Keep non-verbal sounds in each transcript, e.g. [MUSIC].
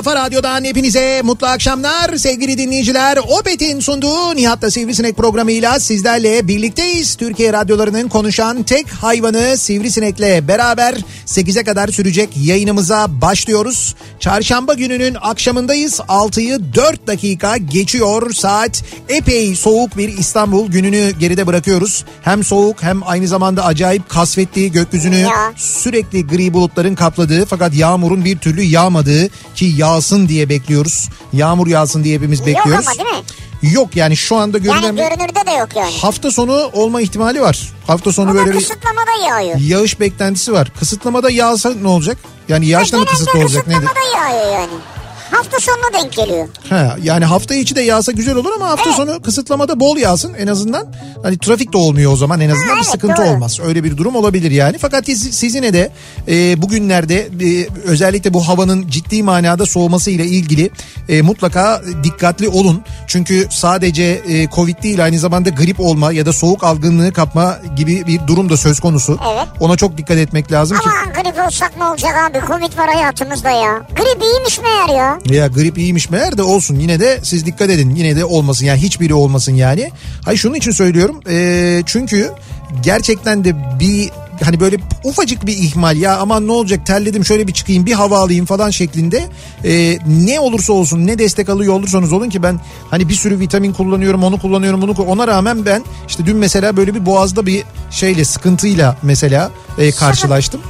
kafa radyodan hepinize mutlu akşamlar sevgili dinleyiciler. Opet'in sunduğu Nihat'la Sivrisinek programıyla sizlerle birlikteyiz. Türkiye radyolarının konuşan tek hayvanı Sivrisinek'le beraber 8'e kadar sürecek yayınımıza başlıyoruz. Çarşamba gününün akşamındayız. 6'yı 4 dakika geçiyor saat. Epey soğuk bir İstanbul gününü geride bırakıyoruz. Hem soğuk hem aynı zamanda acayip kasvetli gökyüzünü sürekli gri bulutların kapladığı fakat yağmurun bir türlü yağmadığı ki yağsın diye bekliyoruz. Yağmur yağsın diye hepimiz bekliyoruz. Yok ama değil mi? Yok yani şu anda görünen Yani bir görünürde de yok yani. hafta sonu olma ihtimali var. Hafta sonu Ama böyle bir kısıtlamada yağıyor. yağış beklentisi var. Kısıtlamada yağsa ne olacak? Yani yağışla mı kısıtlı olacak nedir? kısıtlamada yağıyor yani. Hafta sonuna denk geliyor. Ha, yani hafta içi de yağsa güzel olur ama hafta Evet. sonu kısıtlamada bol yağsın en azından. Hani trafik de olmuyor o zaman en azından Ha, bir evet, sıkıntı doğru. olmaz. Öyle bir durum olabilir yani. Fakat siz, siz yine de e, bugünlerde e, özellikle bu havanın ciddi manada soğumasıyla ilgili e, mutlaka dikkatli olun. Çünkü sadece e, Covid değil aynı zamanda grip olma ya da soğuk algınlığı kapma gibi bir durum da söz konusu. Evet. Ona çok dikkat etmek lazım ki. Ama grip olsak ne olacak abi? Covid var hayatımızda ya. Grip iyiymiş meğer ya. Ya grip iyiymiş meğer de olsun yine de siz dikkat edin yine de olmasın yani hiçbiri olmasın yani. Hayır şunun için söylüyorum Ee, çünkü gerçekten de bir hani böyle ufacık bir ihmal ya aman ne olacak terledim şöyle bir çıkayım bir hava alayım falan şeklinde e, ne olursa olsun ne destek alıyor olursanız olun ki ben hani bir sürü vitamin kullanıyorum onu kullanıyorum bunu ona rağmen ben işte dün mesela böyle bir boğazda bir şeyle sıkıntıyla mesela e, karşılaştım.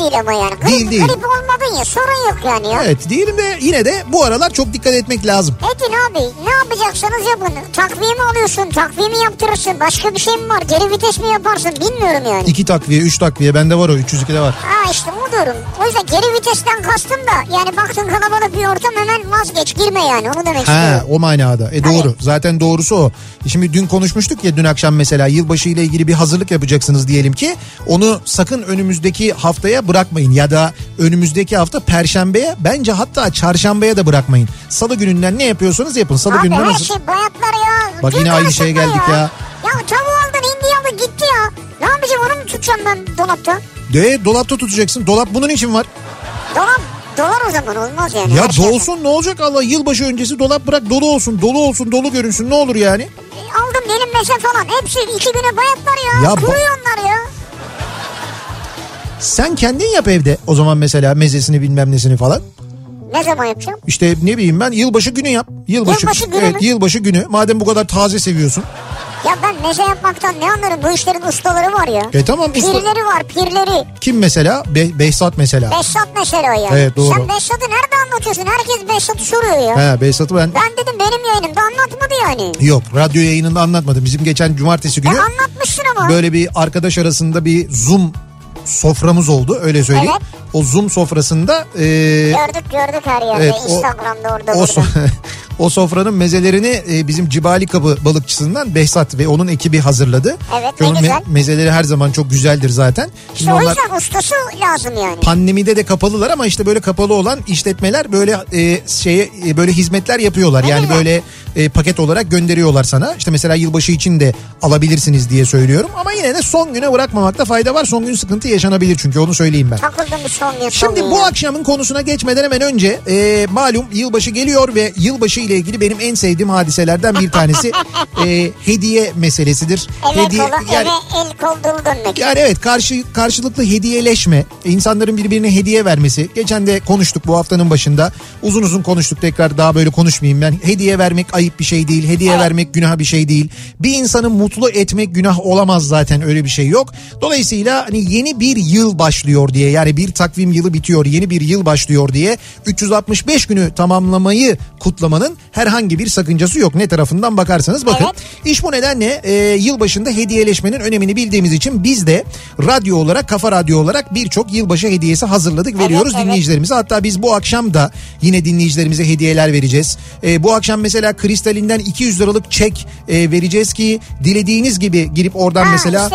Değil ama yani. Grip, Değil, değil. Grip olmadın ya sorun yok yani ya. Evet diyelim de yine de bu aralar çok dikkat etmek lazım. Edin abi ne yapacaksanız yapın. Takviye mi alıyorsun? Takviye mi yaptırırsın? Başka bir şey mi var? Geri vites mi yaparsın? Bilmiyorum yani. İki takviye, üç takviye bende var o 302'de var. Ha işte o durum. O yüzden geri vitesten kastım da yani baktın kalabalık bir ortam hemen vazgeç girme yani onu demek Ha istiyorum. o manada. E doğru. Zaten doğrusu o. Şimdi dün konuşmuştuk ya dün akşam mesela yılbaşı ile ilgili bir hazırlık yapacaksınız diyelim ki. Onu sakın önümüzdeki haftaya bırakmayın ya da önümüzdeki hafta perşembeye bence hatta çarşambaya da bırakmayın. Salı gününden ne yapıyorsanız yapın. Salı Abi gününden her hazır. şey bayatlar ya. Bak Tüm yine aynı şeye geldik ya. Ya tavuğu aldın hindi aldın gitti ya. Ne yapacağım onu mu tutacağım ben dolapta? De dolapta tutacaksın. Dolap bunun için var. Dolap dolar o zaman olmaz yani. Ya her dolsun ne olacak Allah yılbaşı öncesi dolap bırak dolu olsun dolu olsun dolu görünsün ne olur yani. Aldım benim meze falan hepsi iki güne bayatlar ya. Ya Ya Kuruyor onlar ya. Sen kendin yap evde o zaman mesela mezesini bilmem nesini falan. Ne zaman yapacağım? İşte ne bileyim ben yılbaşı günü yap. Yılbaşı, Yılbaşı günü evet, mü? yılbaşı günü. Madem bu kadar taze seviyorsun. Ya ben meze yapmaktan ne anlarım? Bu işlerin ustaları var ya. E tamam usta. Pirleri var pirleri. Kim mesela? Be- Behzat mesela. Behzat mesela ya. Evet, doğru. Sen Behzat'ı nerede anlatıyorsun? Herkes Behzat'ı soruyor ya. He Behzat'ı ben... Ben dedim benim yayınımda anlatmadı yani. Yok radyo yayınında anlatmadım. Bizim geçen cumartesi E günü anlatmışsın ama. böyle bir arkadaş arasında bir Zoom soframız oldu öyle söyleyeyim. Evet. O Zoom sofrasında e, Gördük gördük her yerde. Evet, o- Instagram'da orada o, so- [LAUGHS] O sofranın mezelerini e, bizim Cibali Kapı balıkçısından Behzat ve onun ekibi hazırladı. Evet, Ki ne onun güzel. mezeleri her zaman çok güzeldir zaten. İşte o yüzden ustası lazım yani. pandemide de kapalılar ama işte böyle kapalı olan işletmeler böyle e, şeye e, böyle hizmetler yapıyorlar. Ne yani güzel. böyle e, paket olarak gönderiyorlar sana. İşte mesela yılbaşı için de alabilirsiniz diye söylüyorum. Ama yine de son güne bırakmamakta fayda var. Son gün sıkıntı yaşanabilir çünkü onu söyleyeyim ben. Takıldım son Şimdi bu akşamın konusuna geçmeden hemen önce e, malum yılbaşı geliyor ve yılbaşı ile ilgili benim en sevdiğim hadiselerden bir tanesi e, [LAUGHS] hediye meselesidir. Eve, hediye kolu, yani eve el kol dolu dönmek. yani evet karşı karşılıklı hediyeleşme, insanların birbirine hediye vermesi. Geçen de konuştuk bu haftanın başında. Uzun uzun konuştuk tekrar daha böyle konuşmayayım ben. Hediye vermek ayıp bir şey değil. Hediye vermek günah bir şey değil. Bir insanı mutlu etmek günah olamaz zaten öyle bir şey yok. Dolayısıyla hani yeni bir yıl başlıyor diye yani bir takvim yılı bitiyor yeni bir yıl başlıyor diye 365 günü tamamlamayı kutlamanın herhangi bir sakıncası yok. Ne tarafından bakarsanız bakın. Evet. İş bu nedenle e, yılbaşında hediyeleşmenin önemini bildiğimiz için biz de radyo olarak Kafa Radyo olarak birçok yılbaşı hediyesi hazırladık veriyoruz evet. dinleyicilerimize. Hatta biz bu akşam da yine dinleyicilerimize hediyeler vereceğiz. E, bu akşam mesela Kristal'inden 200 liralık çek e, vereceğiz ki dilediğiniz gibi girip oradan Ha, mesela...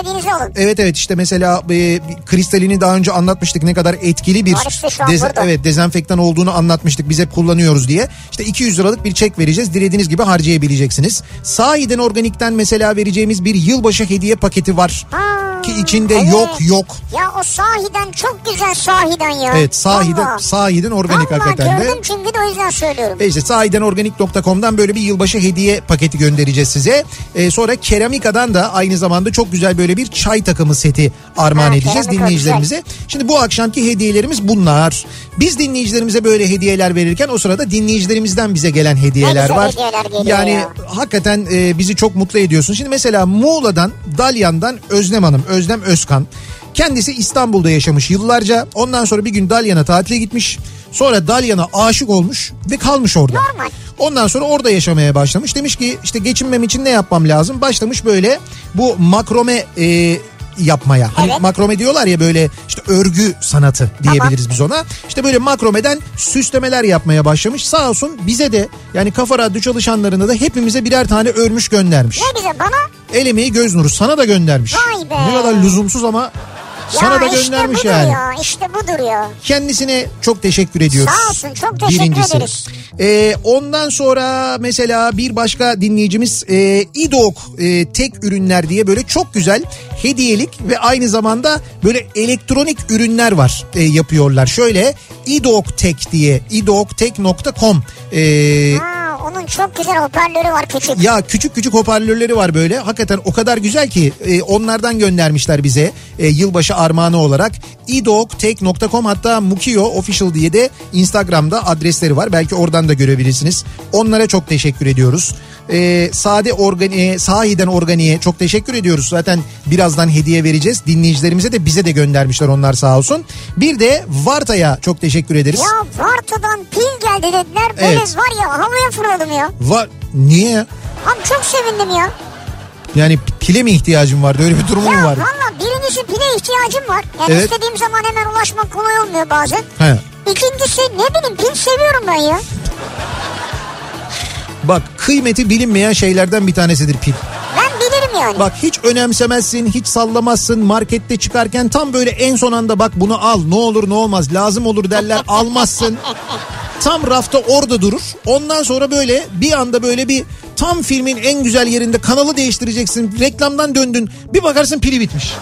Evet evet işte mesela e, Kristal'ini daha önce anlatmıştık ne kadar etkili bir Var işte şu an dez- burada. evet dezenfektan olduğunu anlatmıştık biz hep kullanıyoruz diye. İşte 200 liralık bir çek vereceğiz dilediğiniz gibi harcayabileceksiniz. Sahiden organikten mesela vereceğimiz bir yılbaşı hediye paketi var. Ha, Ki içinde evet. yok yok. Ya o sahiden çok güzel sahiden ya. Evet sahiden Vallahi. sahiden organik Vallahi hakikaten de. gördüm çünkü de o yüzden söylüyorum. E işte sahidenorganik.com'dan böyle bir yılbaşı hediye paketi göndereceğiz size. E, sonra Keramika'dan da aynı zamanda çok güzel böyle bir çay takımı seti armağan Ha, edeceğiz dinleyicilerimize. Şimdi bu akşamki hediyelerimiz bunlar. Biz dinleyicilerimize böyle hediyeler verirken o sırada dinleyicilerimizden bize gelen hediyeler var. hediyeler yani ya. hakikaten e, bizi çok mutlu ediyorsun. Şimdi mesela Muğla'dan Dalyan'dan Özlem Hanım, Özlem Özkan. Kendisi İstanbul'da yaşamış yıllarca. Ondan sonra bir gün Dalyan'a tatile gitmiş. Sonra Dalyan'a aşık olmuş ve kalmış orada. Normal. Ondan sonra orada yaşamaya başlamış. Demiş ki işte geçinmem için ne yapmam lazım? Başlamış böyle bu makrome e, yapmaya. Hani Evet. makrome diyorlar ya böyle işte örgü sanatı diyebiliriz biz ona. İşte böyle makromeden süslemeler yapmaya başlamış. Sağ olsun bize de yani Kafa Radyo çalışanlarına da hepimize birer tane örmüş göndermiş. Ne güzel bana El emeği göz nuru sana da göndermiş. Vay be. Ne kadar lüzumsuz ama sana ya da işte göndermiş budur yani. ya işte budur ya. Kendisine çok teşekkür ediyoruz. Sağ olsun, çok teşekkür ederiz. Ee, ondan sonra mesela bir başka dinleyicimiz e, İDOK e, tek ürünler diye böyle çok güzel hediyelik ve aynı zamanda böyle elektronik ürünler var e, yapıyorlar. Şöyle İDOK Tek diye idoktek.com e, Ha, onun çok güzel hoparlörü var küçük. ya küçük küçük hoparlörleri var böyle. Hakikaten o kadar güzel ki e, onlardan göndermişler bize e, yılbaşı armağanı olarak. idoktek.com hatta Mukio Official diye de Instagram'da adresleri var. Belki oradan da görebilirsiniz. Onlara çok teşekkür ediyoruz. E, sade organiğe, sahiden organiğe çok teşekkür ediyoruz. Zaten birazdan hediye vereceğiz. Dinleyicilerimize de bize de göndermişler onlar sağ olsun. Bir de Varta'ya çok teşekkür ederiz. Ya Varta'dan pil geldi dediler. Böyle Evet. var ya havaya fırladım ya. Var niye? Abi çok sevindim ya. Yani pile mi ihtiyacım vardı? Öyle bir durumun Ya mu var? valla birincisi pile ihtiyacım var. Yani Evet. istediğim zaman hemen ulaşmak kolay olmuyor bazen. He. İkincisi ne bileyim pil seviyorum ben ya. Bak kıymeti bilinmeyen şeylerden bir tanesidir pil. Ben bilirim yani. Bak hiç önemsemezsin, hiç sallamazsın. Markette çıkarken tam böyle en son anda bak bunu al. Ne olur ne olmaz lazım olur derler [LAUGHS] almazsın. Tam rafta orada durur. Ondan sonra böyle bir anda böyle bir tam filmin en güzel yerinde kanalı değiştireceksin. Reklamdan döndün. Bir bakarsın pili bitmiş.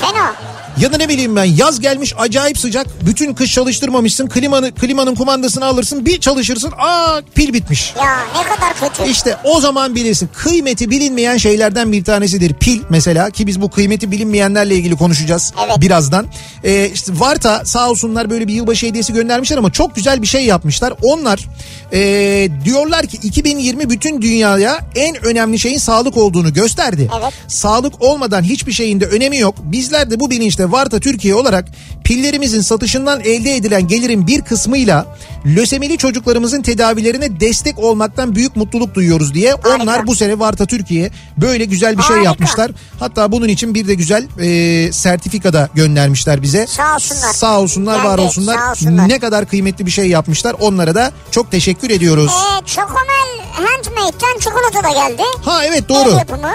Fena. Ya da ne bileyim ben yaz gelmiş acayip sıcak. Bütün kış çalıştırmamışsın. Klimanı, klimanın kumandasını alırsın. Bir çalışırsın. Aa pil bitmiş. Ya ne kadar kötü. İşte o zaman bilirsin. Kıymeti bilinmeyen şeylerden bir tanesidir. Pil mesela ki biz bu kıymeti bilinmeyenlerle ilgili konuşacağız Evet. birazdan. Ee, işte Varta sağ olsunlar böyle bir yılbaşı hediyesi göndermişler ama çok güzel bir şey yapmışlar. Onlar ee, diyorlar ki 2020 bütün dünyaya en önemli şeyin sağlık olduğunu gösterdi. Evet. Sağlık olmadan hiçbir şeyin de önemi yok. Bizler de bu bilinçle ve Varta Türkiye olarak pillerimizin satışından elde edilen gelirin bir kısmıyla lösemili çocuklarımızın tedavilerine destek olmaktan büyük mutluluk duyuyoruz diye onlar bu sene Varta Türkiye böyle güzel bir şey Harika. yapmışlar. Hatta bunun için bir de güzel e, sertifika da göndermişler bize. Sağ olsunlar. Sağ olsunlar, var Geldi, olsunlar. sağ olsunlar. Ne kadar kıymetli bir şey yapmışlar. Onlara da çok teşekkür ediyoruz. Ee, Chocomel Handmade'den çikolata da geldi. Ha evet El doğru. yapımı.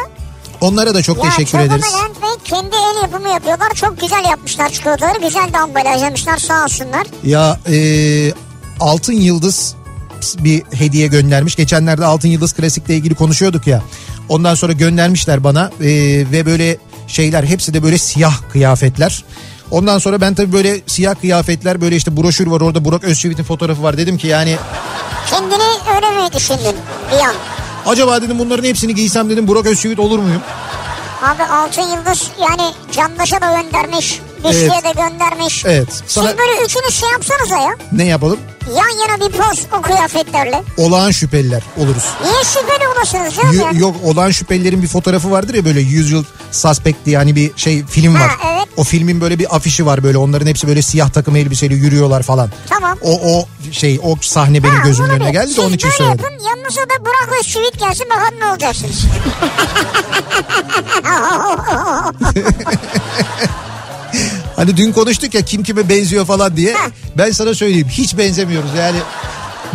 Onlara da çok Ya teşekkür ederiz. Handmade kendi el yapımı yapıyorlar. Çok güzel yapmışlar çikolataları. Güzel de ambalajlamışlar sağ olsunlar. Ya e, Altın Yıldız bir hediye göndermiş. Geçenlerde Altın Yıldız Klasik'le ilgili konuşuyorduk ya. Ondan sonra göndermişler bana e, ve böyle şeyler hepsi de böyle siyah kıyafetler. Ondan sonra ben tabii böyle siyah kıyafetler böyle işte broşür var orada Burak Özçivit'in fotoğrafı var. Dedim ki yani Kendini öyle mi düşündün bir an? Acaba dedim bunların hepsini giysem dedim Burak Özçivit olur muyum? Abi Altın Yıldız yani Candaş'a da göndermiş. Güçlü'ye Evet. de göndermiş. Evet. Sana Siz böyle üçünüz şey yapsanıza ya. ne yapalım? Yan yana bir poz o kıyafetlerle. Olağan şüpheliler oluruz. Niye şüpheli olasınız canım Y- ya? yok olağan şüphelilerin bir fotoğrafı vardır ya böyle Usual Suspect diye hani bir şey film Ha, var. evet. O filmin böyle bir afişi var böyle onların hepsi böyle siyah takım elbiseyle yürüyorlar falan. Tamam. O o şey o sahne benim Ha, gözümün önüne geldi de Siz onun için böyle söyledim. yapın yanınıza da Burak Özçivit gelsin bakalım ne olacaksınız. [LAUGHS] [LAUGHS] Hani dün konuştuk ya kim kime benziyor falan diye. Ben sana söyleyeyim hiç benzemiyoruz yani.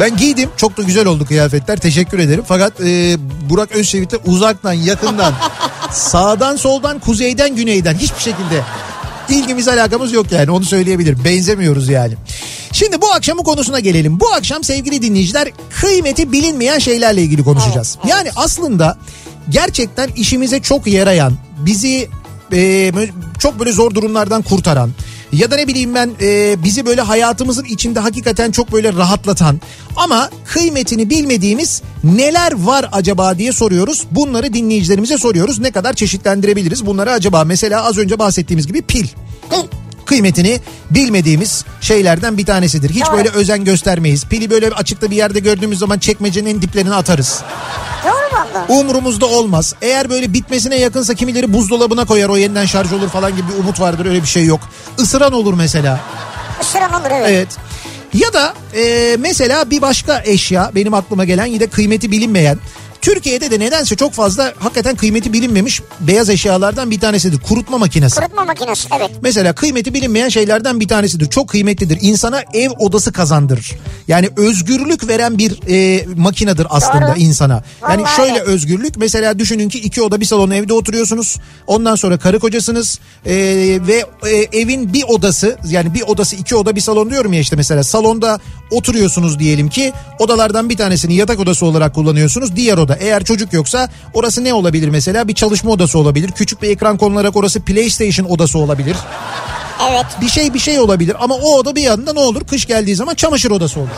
Ben giydim çok da güzel oldu kıyafetler teşekkür ederim. Fakat e, Burak Özçivit'e uzaktan yakından [LAUGHS] sağdan soldan kuzeyden güneyden hiçbir şekilde ilgimiz alakamız yok yani onu söyleyebilirim. Benzemiyoruz yani. Şimdi bu akşamın konusuna gelelim. Bu akşam sevgili dinleyiciler kıymeti bilinmeyen şeylerle ilgili konuşacağız. Evet, evet. Yani aslında gerçekten işimize çok yarayan, bizi e, çok böyle zor durumlardan kurtaran ya da ne bileyim ben e, bizi böyle hayatımızın içinde hakikaten çok böyle rahatlatan ama kıymetini bilmediğimiz neler var acaba diye soruyoruz. Bunları dinleyicilerimize soruyoruz. Ne kadar çeşitlendirebiliriz bunları acaba? Mesela az önce bahsettiğimiz gibi pil kıymetini bilmediğimiz şeylerden bir tanesidir. Hiç Doğru. böyle özen göstermeyiz. Pili böyle açıkta bir yerde gördüğümüz zaman çekmecenin en diplerine atarız. Umurumuzda olmaz. Eğer böyle bitmesine yakınsa kimileri buzdolabına koyar o yeniden şarj olur falan gibi bir umut vardır öyle bir şey yok. Isıran olur mesela. Isıran olur evet. Evet. Ya da e, mesela bir başka eşya benim aklıma gelen yine kıymeti bilinmeyen. Türkiye'de de nedense çok fazla hakikaten kıymeti bilinmemiş beyaz eşyalardan bir tanesidir. Kurutma makinesi. Kurutma makinesi evet. Mesela kıymeti bilinmeyen şeylerden bir tanesidir. Çok kıymetlidir. İnsana ev odası kazandırır. Yani özgürlük veren bir e, makinedir aslında Doğru. insana. Yani Vallahi şöyle evet. özgürlük mesela düşünün ki iki oda bir salon evde oturuyorsunuz. Ondan sonra karı kocasınız e, ve e, evin bir odası yani bir odası iki oda bir salon diyorum ya işte mesela salonda oturuyorsunuz diyelim ki odalardan bir tanesini yatak odası olarak kullanıyorsunuz. Diğer oda eğer çocuk yoksa orası ne olabilir mesela bir çalışma odası olabilir. Küçük bir ekran konularak orası PlayStation odası olabilir Evet. bir şey bir şey olabilir ama o oda bir yanında ne olur kış geldiği zaman çamaşır odası olur.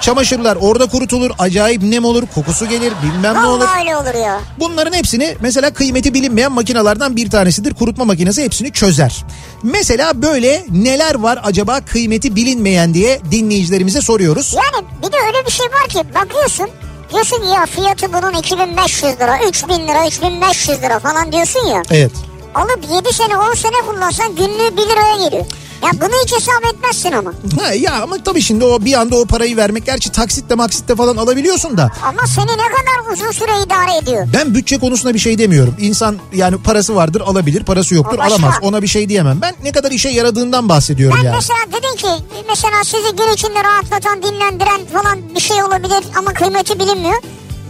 Çamaşırlar orada kurutulur acayip nem olur kokusu gelir bilmem ne olur. Öyle olur ya. Bunların hepsini mesela kıymeti bilinmeyen makinelerden bir tanesidir. Kurutma makinesi hepsini çözer. Mesela böyle neler var acaba kıymeti bilinmeyen diye dinleyicilerimize soruyoruz. Yani bir de öyle bir şey var ki bakıyorsun diyorsun ki ya fiyatı bunun 2500 lira 3000 lira 3500 lira falan diyorsun ya. Evet. Alıp 7 sene 10 sene kullansan günlüğü 1 liraya geliyor. Ya bunu hiç hesap etmezsin ama. Ha, ya ama tabii şimdi o bir anda o parayı vermek gerçi taksitle maksitle falan alabiliyorsun da Ama seni ne kadar uzun süre idare ediyor. Ben bütçe konusunda bir şey demiyorum. İnsan yani parası vardır alabilir, parası yoktur alamaz. Ona bir şey diyemem. Ben ne kadar işe yaradığından bahsediyorum Ben yani. mesela dedin ki mesela sizi gün içinde rahatlatan, dinlendiren falan bir şey olabilir ama kıymeti bilinmiyor.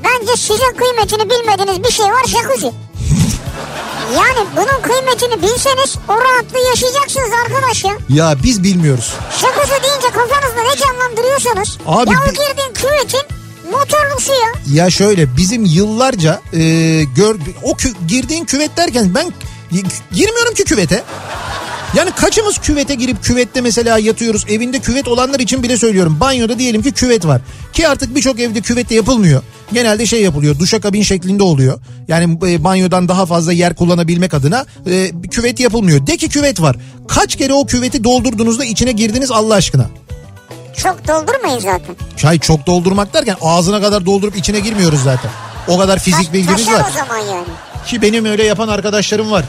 Bence sizin kıymetini bilmediğiniz bir şey var jacuzzi. Yani bunun kıymetini bilseniz o rahatlığı yaşayacaksınız arkadaş ya. Ya biz bilmiyoruz. Jacuzzi deyince kafanızda ne canlandırıyorsanız. Abi ya o girdiğin küvetin motorlu su ya. Ya şöyle bizim yıllarca e, gör o kü- girdiğin küvet derken ben girmiyorum ki küvete. Yani kaçımız küvete girip küvette mesela yatıyoruz. Evinde küvet olanlar için bile söylüyorum. Banyoda diyelim ki küvet var. Ki artık birçok evde küvette yapılmıyor. Genelde şey yapılıyor. Duşakabin şeklinde oluyor. Yani e, banyodan daha fazla yer kullanabilmek adına e, küvet yapılmıyor. De ki küvet var. Kaç kere o küveti doldurduğunuzda içine girdiniz Allah aşkına? Çok doldurmayın zaten. Çay çok doldurmak derken ağzına kadar doldurup içine girmiyoruz zaten. O kadar fizik Ta- bilgimiz var. o zaman yani. Ki benim öyle yapan arkadaşlarım var.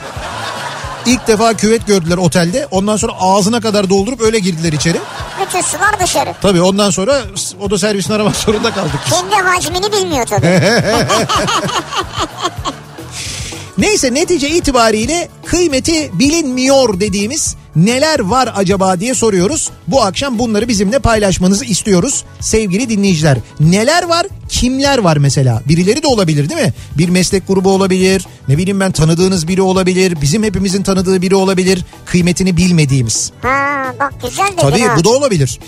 İlk defa küvet gördüler otelde. Ondan sonra ağzına kadar doldurup öyle girdiler içeri. Bütün sular dışarı. Tabii ondan sonra oda servisini aramak [LAUGHS] zorunda kaldık. Kendi hacmini bilmiyor tabii. [LAUGHS] Neyse netice itibariyle kıymeti bilinmiyor dediğimiz neler var acaba diye soruyoruz. Bu akşam bunları bizimle paylaşmanızı istiyoruz sevgili dinleyiciler. Neler var? Kimler var mesela? Birileri de olabilir değil mi? Bir meslek grubu olabilir. Ne bileyim ben tanıdığınız biri olabilir. Bizim hepimizin tanıdığı biri olabilir. Kıymetini bilmediğimiz. Ha bak güzel dedin Tabii ha. bu da olabilir.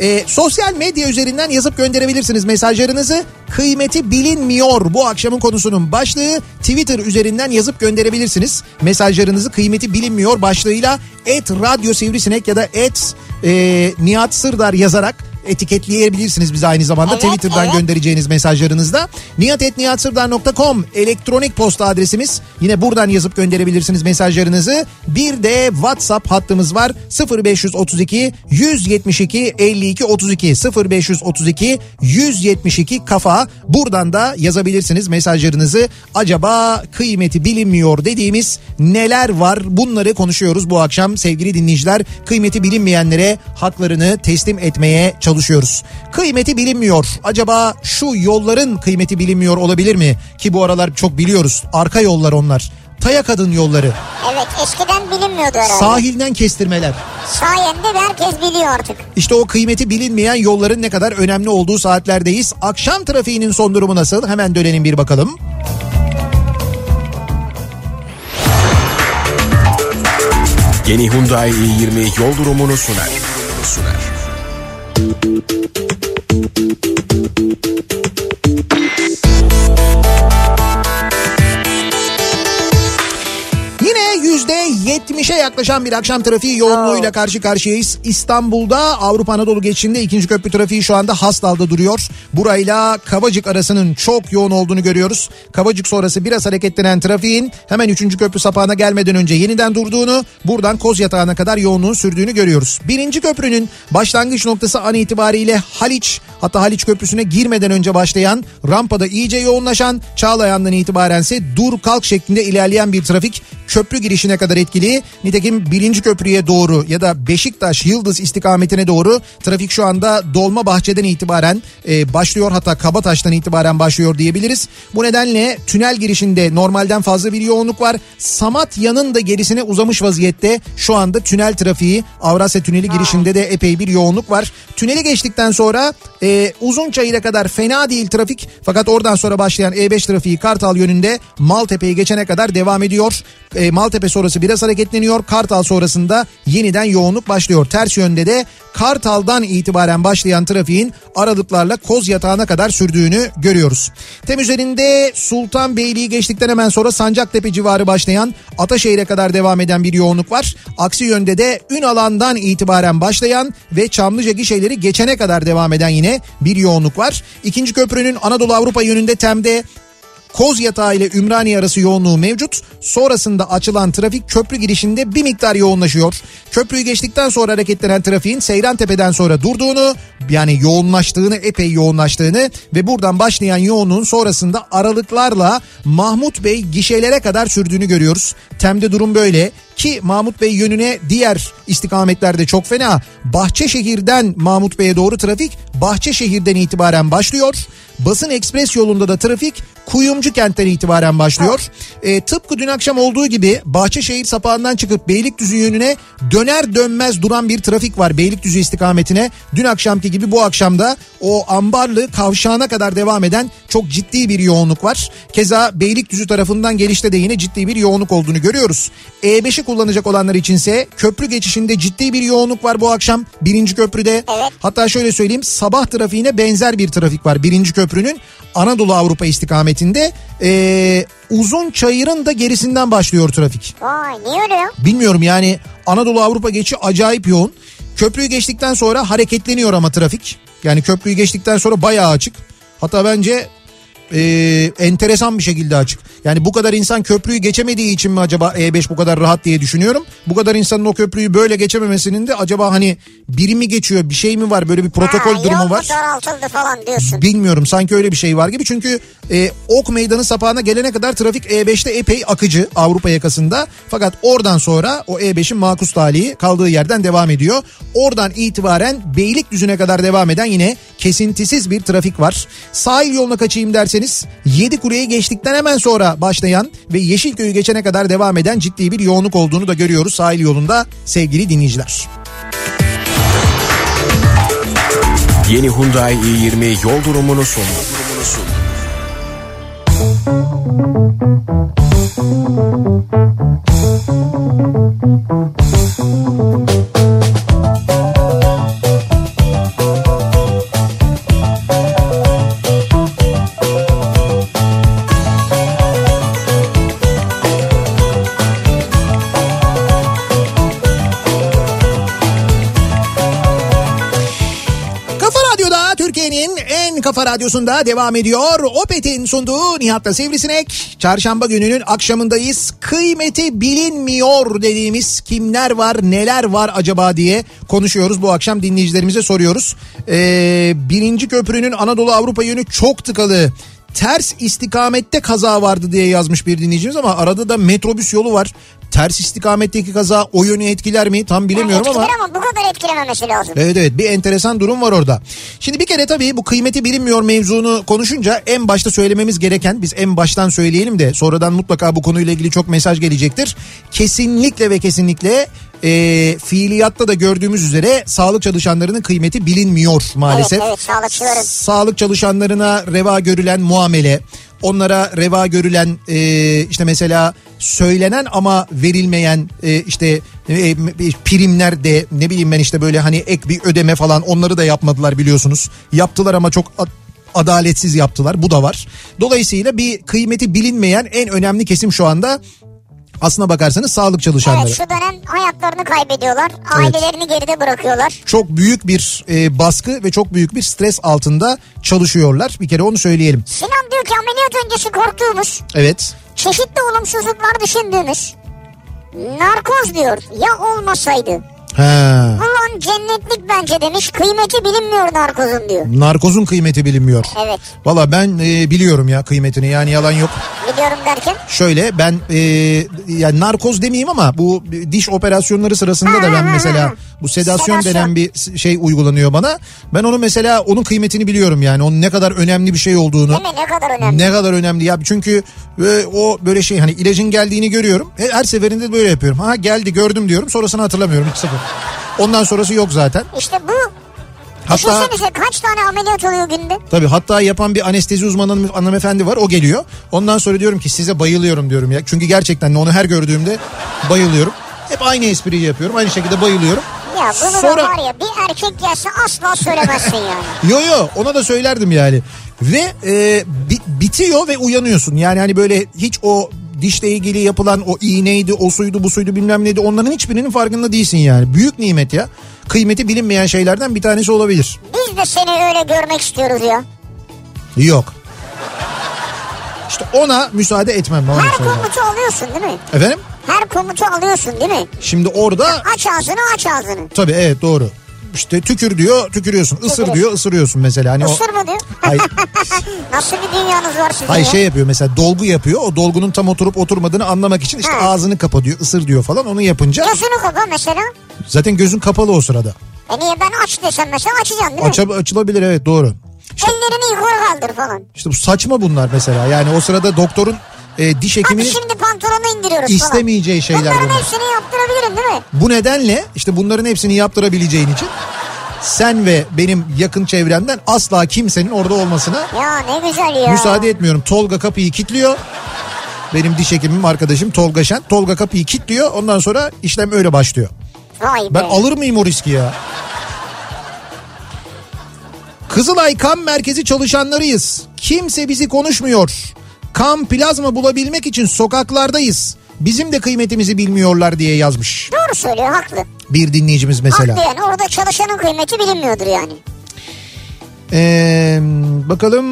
Ee, sosyal medya üzerinden yazıp gönderebilirsiniz mesajlarınızı. Kıymeti bilinmiyor bu akşamın konusunun başlığı. Twitter üzerinden yazıp gönderebilirsiniz. Mesajlarınızı kıymeti bilinmiyor başlığıyla et radyo sivrisinek ya da et e, Nihat Sırdar yazarak etiketleyebilirsiniz bizi aynı zamanda Evet, Twitter'dan evet. göndereceğiniz mesajlarınızda. nihatetnihatsırdar.com elektronik posta adresimiz. Yine buradan yazıp gönderebilirsiniz mesajlarınızı. Bir de WhatsApp hattımız var 0532 172 52 32 0532 172 kafa. Buradan da yazabilirsiniz mesajlarınızı. Acaba kıymeti bilinmiyor dediğimiz neler var? Bunları konuşuyoruz bu akşam sevgili dinleyiciler. Kıymeti bilinmeyenlere haklarını teslim etmeye çalışıyoruz. Kıymeti bilinmiyor. Acaba şu yolların kıymeti bilinmiyor olabilir mi? Ki bu aralar çok biliyoruz. Arka yollar onlar. Taya kadın yolları. Evet eskiden bilinmiyordu herhalde. Sahilden kestirmeler. Sayende herkes biliyor artık. İşte o kıymeti bilinmeyen yolların ne kadar önemli olduğu saatlerdeyiz. Akşam trafiğinin son durumu nasıl? Hemen dönelim bir bakalım. Yeni Hyundai i20 yol durumunu sunar. Sunar. Yine 70'e yaklaşan bir akşam trafiği yoğunluğuyla karşı karşıyayız. İstanbul'da Avrupa Anadolu geçişinde ikinci köprü trafiği şu anda Hastal'da duruyor. Burayla Kavacık arasının çok yoğun olduğunu görüyoruz. Kavacık sonrası biraz hareketlenen trafiğin hemen üçüncü köprü sapağına gelmeden önce yeniden durduğunu, buradan Koz Yatağı'na kadar yoğunluğun sürdüğünü görüyoruz. Birinci köprünün başlangıç noktası an itibariyle Haliç, hatta Haliç Köprüsü'ne girmeden önce başlayan, rampada iyice yoğunlaşan, Çağlayan'dan itibarense dur kalk şeklinde ilerleyen bir trafik köprü girişine kadar etkili. Nitekim birinci köprüye doğru ya da Beşiktaş Yıldız istikametine doğru trafik şu anda Dolma Bahçe'den itibaren e, başlıyor hatta Kabataş'tan itibaren başlıyor diyebiliriz. Bu nedenle tünel girişinde normalden fazla bir yoğunluk var. Samatya'nın da gerisine uzamış vaziyette şu anda tünel trafiği Avrasya Tüneli girişinde de epey bir yoğunluk var. Tüneli geçtikten sonra e, Uzunçayır'a kadar fena değil trafik fakat oradan sonra başlayan E5 trafiği Kartal yönünde Maltepe'yi geçene kadar devam ediyor. E, Maltepe sonrası biraz hareketleniyor. Kartal sonrasında yeniden yoğunluk başlıyor. Ters yönde de Kartal'dan itibaren başlayan trafiğin aralıklarla Koz Yatağı'na kadar sürdüğünü görüyoruz. Tem üzerinde Sultanbeyli'yi geçtikten hemen sonra Sancaktepe civarı başlayan Ataşehir'e kadar devam eden bir yoğunluk var. Aksi yönde de Ünalan'dan itibaren başlayan ve Çamlıca gişeleri geçene kadar devam eden yine bir yoğunluk var. İkinci köprünün Anadolu Avrupa yönünde Tem'de Koz Yatağı ile Ümraniye arası yoğunluğu mevcut. Sonrasında açılan trafik köprü girişinde bir miktar yoğunlaşıyor. Köprüyü geçtikten sonra hareketlenen trafiğin Seyran Tepe'den sonra durduğunu yani yoğunlaştığını epey yoğunlaştığını ve buradan başlayan yoğunluğun sonrasında aralıklarla Mahmut Bey gişelere kadar sürdüğünü görüyoruz. Tem'de durum böyle ki Mahmut Bey yönüne diğer istikametlerde çok fena. Bahçeşehir'den Mahmut Bey'e doğru trafik Bahçeşehir'den itibaren başlıyor. Basın Ekspres yolunda da trafik Kuyumcu kentten itibaren başlıyor. E, tıpkı dün akşam olduğu gibi Bahçeşehir sapağından çıkıp Beylikdüzü yönüne döner dönmez duran bir trafik var Beylikdüzü istikametine. Dün akşamki gibi bu akşamda o ambarlı kavşağına kadar devam eden çok ciddi bir yoğunluk var. Keza Beylikdüzü tarafından gelişte de yine ciddi bir yoğunluk olduğunu görüyoruz. E5'i kullanacak olanlar içinse köprü geçişinde ciddi bir yoğunluk var bu akşam birinci köprüde. Evet. Hatta şöyle söyleyeyim sabah trafiğine benzer bir trafik var birinci köprünün Anadolu Avrupa istikametinde. Ee, uzun çayırın da gerisinden başlıyor trafik. Vay niye öyle ya? Bilmiyorum yani Anadolu Avrupa geçi acayip yoğun. Köprüyü geçtikten sonra hareketleniyor ama trafik. Yani köprüyü geçtikten sonra bayağı açık. Hatta bence e, enteresan bir şekilde açık. Yani bu kadar insan köprüyü geçemediği için mi acaba E5 bu kadar rahat diye düşünüyorum. Bu kadar insanın o köprüyü böyle geçememesinin de acaba hani biri mi geçiyor bir şey mi var böyle bir protokol ha, durumu var. daraltıldı falan diyorsun. Bilmiyorum sanki öyle bir şey var gibi çünkü e, Ok Meydanı sapağına gelene kadar trafik E5'te epey akıcı Avrupa yakasında. Fakat oradan sonra o E5'in makus talihi kaldığı yerden devam ediyor. Oradan itibaren Beylikdüzü'ne kadar devam eden yine kesintisiz bir trafik var. Sahil yoluna kaçayım derseniz Yedikule'yi geçtikten hemen sonra başlayan ve Yeşilköy'ü geçene kadar devam eden ciddi bir yoğunluk olduğunu da görüyoruz sahil yolunda sevgili dinleyiciler. Yeni Hyundai i20 yol durumunu sunuyor. Kafa radyosunda devam ediyor. Opet'in sunduğu Nihat'la Sivrisinek. Çarşamba gününün akşamındayız. Kıymeti bilinmiyor dediğimiz kimler var neler var acaba diye konuşuyoruz. Bu akşam dinleyicilerimize soruyoruz. Ee, birinci köprünün Anadolu Avrupa yönü çok tıkalı. Ters istikamette kaza vardı diye yazmış bir dinleyicimiz ama arada da metrobüs yolu var. Ters istikametteki kaza o yönü etkiler mi tam bilemiyorum ama. Etkiler ama bu kadar etkilememesi lazım. Evet evet bir enteresan durum var orada. Şimdi bir kere tabii bu kıymeti bilinmiyor mevzunu konuşunca en başta söylememiz gereken biz en baştan söyleyelim de sonradan mutlaka bu konuyla ilgili çok mesaj gelecektir. Kesinlikle ve kesinlikle e, fiiliyatta da gördüğümüz üzere sağlık çalışanlarının kıymeti bilinmiyor maalesef. Evet evet sağlıkçıların. Sağlık çalışanlarına reva görülen muamele, onlara reva görülen e, işte mesela söylenen ama verilmeyen e, işte e, primler de ne bileyim ben işte böyle hani ek bir ödeme falan onları da yapmadılar biliyorsunuz. Yaptılar ama çok adaletsiz yaptılar bu da var. Dolayısıyla bir kıymeti bilinmeyen en önemli kesim şu anda aslına bakarsanız sağlık çalışanları. Evet şu dönem hayatlarını kaybediyorlar. Ailelerini geride bırakıyorlar. Çok büyük bir e, baskı ve çok büyük bir stres altında çalışıyorlar. Bir kere onu söyleyelim. Sinan diyor ki ameliyat öncesi korktuğumuz, Evet. çeşitli olumsuzluklar düşündüğümüz narkoz diyor ya olmasaydı. Ha. Ulan cennetlik bence demiş kıymeti bilinmiyor narkozun diyor. Narkozun kıymeti bilinmiyor. Evet Valla ben e, biliyorum ya kıymetini yani yalan yok. biliyorum derken. Şöyle ben e, yani narkoz demeyeyim ama bu diş operasyonları sırasında da ben mesela bu sedasyon Sedasyon. denen bir şey uygulanıyor bana. Ben onu mesela onun kıymetini biliyorum yani onun ne kadar önemli bir şey olduğunu. Değil mi ne kadar önemli. Ne kadar önemli ya çünkü e, o böyle şey hani ilacın geldiğini görüyorum. Her her seferinde böyle yapıyorum. Ha geldi gördüm diyorum sonrasını hatırlamıyorum hiç sıfır. Ondan sonrası yok zaten. İşte bu Hatta Düşünsenize kaç tane ameliyat oluyor günde? tabii hatta yapan bir anestezi uzmanı hanım- hanımefendi var o geliyor. Ondan sonra diyorum ki size bayılıyorum diyorum ya. Çünkü gerçekten onu her gördüğümde bayılıyorum. Hep aynı espriyi yapıyorum. Aynı şekilde bayılıyorum. Ya bunu Sonra- da var ya bir erkek gelse asla söylemezsin yani. [LAUGHS] Yo yo ona da söylerdim yani. Ve e, bi- bitiyor ve uyanıyorsun. Yani hani böyle hiç o dişle ilgili yapılan o iğneydi, o suydu, bu suydu bilmem neydi. Onların hiçbirinin farkında değilsin yani. Büyük nimet ya. Kıymeti bilinmeyen şeylerden bir tanesi olabilir. Biz de seni öyle görmek istiyoruz ya. Yok. İşte ona müsaade etmem. Her komutu alıyorsun değil mi? Efendim? Her komutu alıyorsun değil mi? Şimdi orada Aç ağzını aç ağzını. tabii evet doğru. İşte tükür diyor tükürüyorsun. Isır diyor ısırıyorsun mesela. Hani o, Isır mı diyor? [LAUGHS] Hayır. [LAUGHS] Nasıl bir dünyanız var sizin Hayır ya? şey yapıyor mesela dolgu yapıyor. O dolgunun tam oturup oturmadığını anlamak için işte Ha. ağzını kapa diyor, ısır diyor falan. Onu yapınca Gözünü kapa mesela. zaten gözün kapalı o sırada. E niye ben aç desem mesela açacaksın değil mi? Aç, açılabilir evet doğru. İşte, Ellerini yukarı kaldır falan. işte bu saçma bunlar mesela. Yani o sırada doktorun e, diş hekiminin şimdi pantolonu indiriyoruz istemeyeceği falan. şeyler Bunların bunlar. hepsini yaptırabilirim değil mi? Bu nedenle işte bunların hepsini yaptırabileceğin için sen ve benim yakın çevremden asla kimsenin orada olmasına Ya ne güzel ya. müsaade etmiyorum. Tolga kapıyı kilitliyor. Benim diş hekimim arkadaşım Tolga Şen. Tolga kapıyı kilitliyor. Ondan sonra işlem öyle başlıyor. Vay be. Ben alır mıyım o riski ya? Kızılay Kan Merkezi çalışanlarıyız. Kimse bizi konuşmuyor. Kan plazma bulabilmek için sokaklardayız. Bizim de kıymetimizi bilmiyorlar diye yazmış Doğru söylüyor haklı. bir dinleyicimiz mesela. Haklı yani orada çalışanın kıymeti bilinmiyordur yani. Ee, bakalım.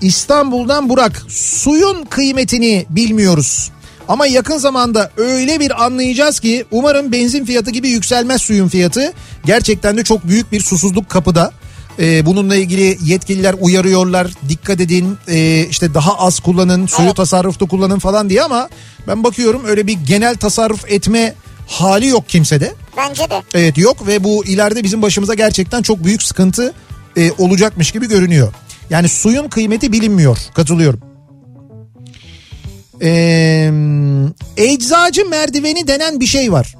İstanbul'dan Burak. Suyun kıymetini bilmiyoruz. Ama yakın zamanda öyle bir anlayacağız ki umarım benzin fiyatı gibi yükselmez suyun fiyatı. Gerçekten de çok büyük bir susuzluk kapıda. Ee, bununla ilgili yetkililer uyarıyorlar. Dikkat edin ee, işte daha az kullanın, suyu tasarrufta kullanın falan diye ama ben bakıyorum öyle bir genel tasarruf etme hali yok kimsede. Bence de. Evet yok ve bu ileride bizim başımıza gerçekten çok büyük sıkıntı e, olacakmış gibi görünüyor. Yani suyun kıymeti bilinmiyor. Katılıyorum. Ee, eczacı merdiveni denen bir şey var.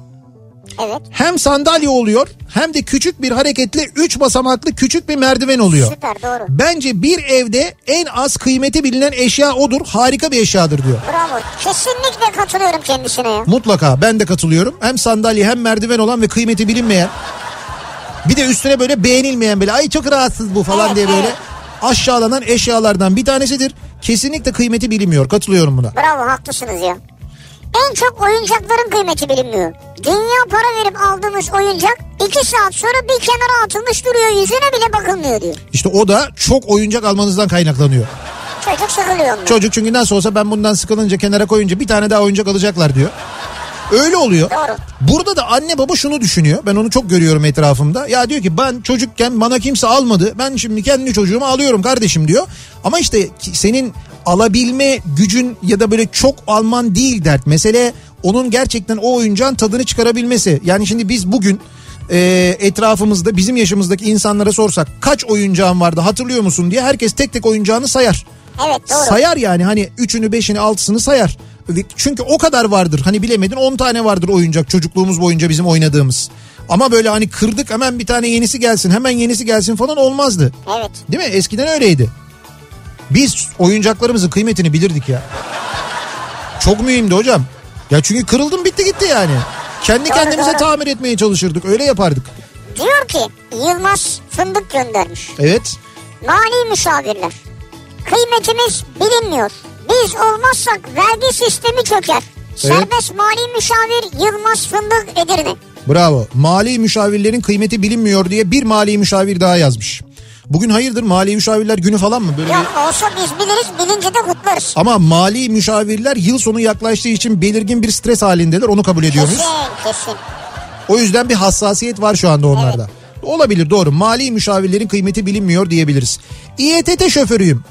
Evet. Hem sandalye oluyor hem de küçük bir hareketli 3 basamaklı küçük bir merdiven oluyor. Süper doğru. Bence bir evde en az kıymeti bilinen eşya odur. Harika bir eşyadır diyor. Bravo. Kesinlikle katılıyorum kendisine ya. Mutlaka ben de katılıyorum. Hem sandalye hem merdiven olan ve kıymeti bilinmeyen. Bir de üstüne böyle beğenilmeyen böyle ay çok rahatsız bu falan Evet, diye böyle evet. aşağılanan eşyalardan bir tanesidir. Kesinlikle kıymeti bilinmiyor. Katılıyorum buna. Bravo haklısınız ya. En çok oyuncakların kıymeti bilinmiyor. Dünya para verip aldığımız oyuncak iki saat sonra bir kenara atılmış duruyor yüzüne bile bakılmıyor diyor. İşte o da çok oyuncak almanızdan kaynaklanıyor. Çocuk sıkılıyor ondan. Çocuk çünkü nasıl olsa ben bundan sıkılınca kenara koyunca bir tane daha oyuncak alacaklar diyor. Öyle oluyor. Doğru. Burada da anne baba şunu düşünüyor. Ben onu çok görüyorum etrafımda. Ya diyor ki ben çocukken bana kimse almadı. Ben şimdi kendi çocuğumu alıyorum kardeşim diyor. Ama işte senin alabilme gücün ya da böyle çok alman değil dert. Mesele onun gerçekten o oyuncağın tadını çıkarabilmesi. Yani şimdi biz bugün e, etrafımızda bizim yaşımızdaki insanlara sorsak kaç oyuncağın vardı hatırlıyor musun diye herkes tek tek oyuncağını sayar. Evet doğru. Sayar yani hani üçünü beşini altısını sayar. Çünkü o kadar vardır hani bilemedin 10 tane vardır oyuncak çocukluğumuz boyunca bizim oynadığımız. Ama böyle hani kırdık hemen bir tane yenisi gelsin hemen yenisi gelsin falan olmazdı. Evet. Değil mi? Eskiden öyleydi. Biz oyuncaklarımızın kıymetini bilirdik ya. Çok mühimdi hocam. Ya çünkü kırıldım bitti gitti yani. Kendi Doğru, kendimize doğru. tamir etmeye çalışırdık. Öyle yapardık. Diyor ki Yılmaz Fındık göndermiş. Evet. Mali müşavirler. Kıymetimiz bilinmiyor. Biz olmazsak vergi sistemi çöker. Serbest mali müşavir Yılmaz Fındık Edirne. Bravo. Mali müşavirlerin kıymeti bilinmiyor diye bir mali müşavir daha yazmış. Bugün hayırdır mali müşavirler günü falan mı? Böyle. Yok olsa biz biliriz bilince de kutlarız. Ama mali müşavirler yıl sonu yaklaştığı için belirgin bir stres halindeler. Onu kabul ediyor muyuz? Kesin kesin. O yüzden bir hassasiyet var şu anda onlarda. Olabilir doğru. Mali müşavirlerin kıymeti bilinmiyor diyebiliriz. İETT şoförüyüm.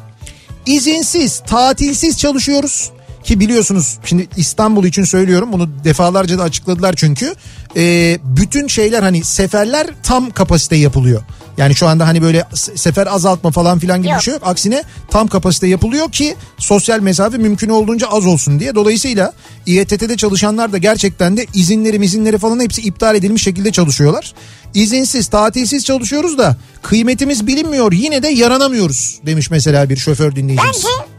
İzinsiz, tatilsiz çalışıyoruz. Ki biliyorsunuz şimdi İstanbul için söylüyorum bunu defalarca da açıkladılar çünkü. Ee, bütün şeyler hani seferler tam kapasite yapılıyor. Yani şu anda hani böyle se- sefer azaltma falan filan gibi Yok. bir şey yok. Aksine tam kapasite yapılıyor ki sosyal mesafe mümkün olduğunca az olsun diye. Dolayısıyla İETT'de çalışanlar da gerçekten de izinleri izinleri falan hepsi iptal edilmiş şekilde çalışıyorlar. İzinsiz, tatilsiz çalışıyoruz da kıymetimiz bilinmiyor yine de yaranamıyoruz demiş mesela bir şoför dinleyicimiz. Bence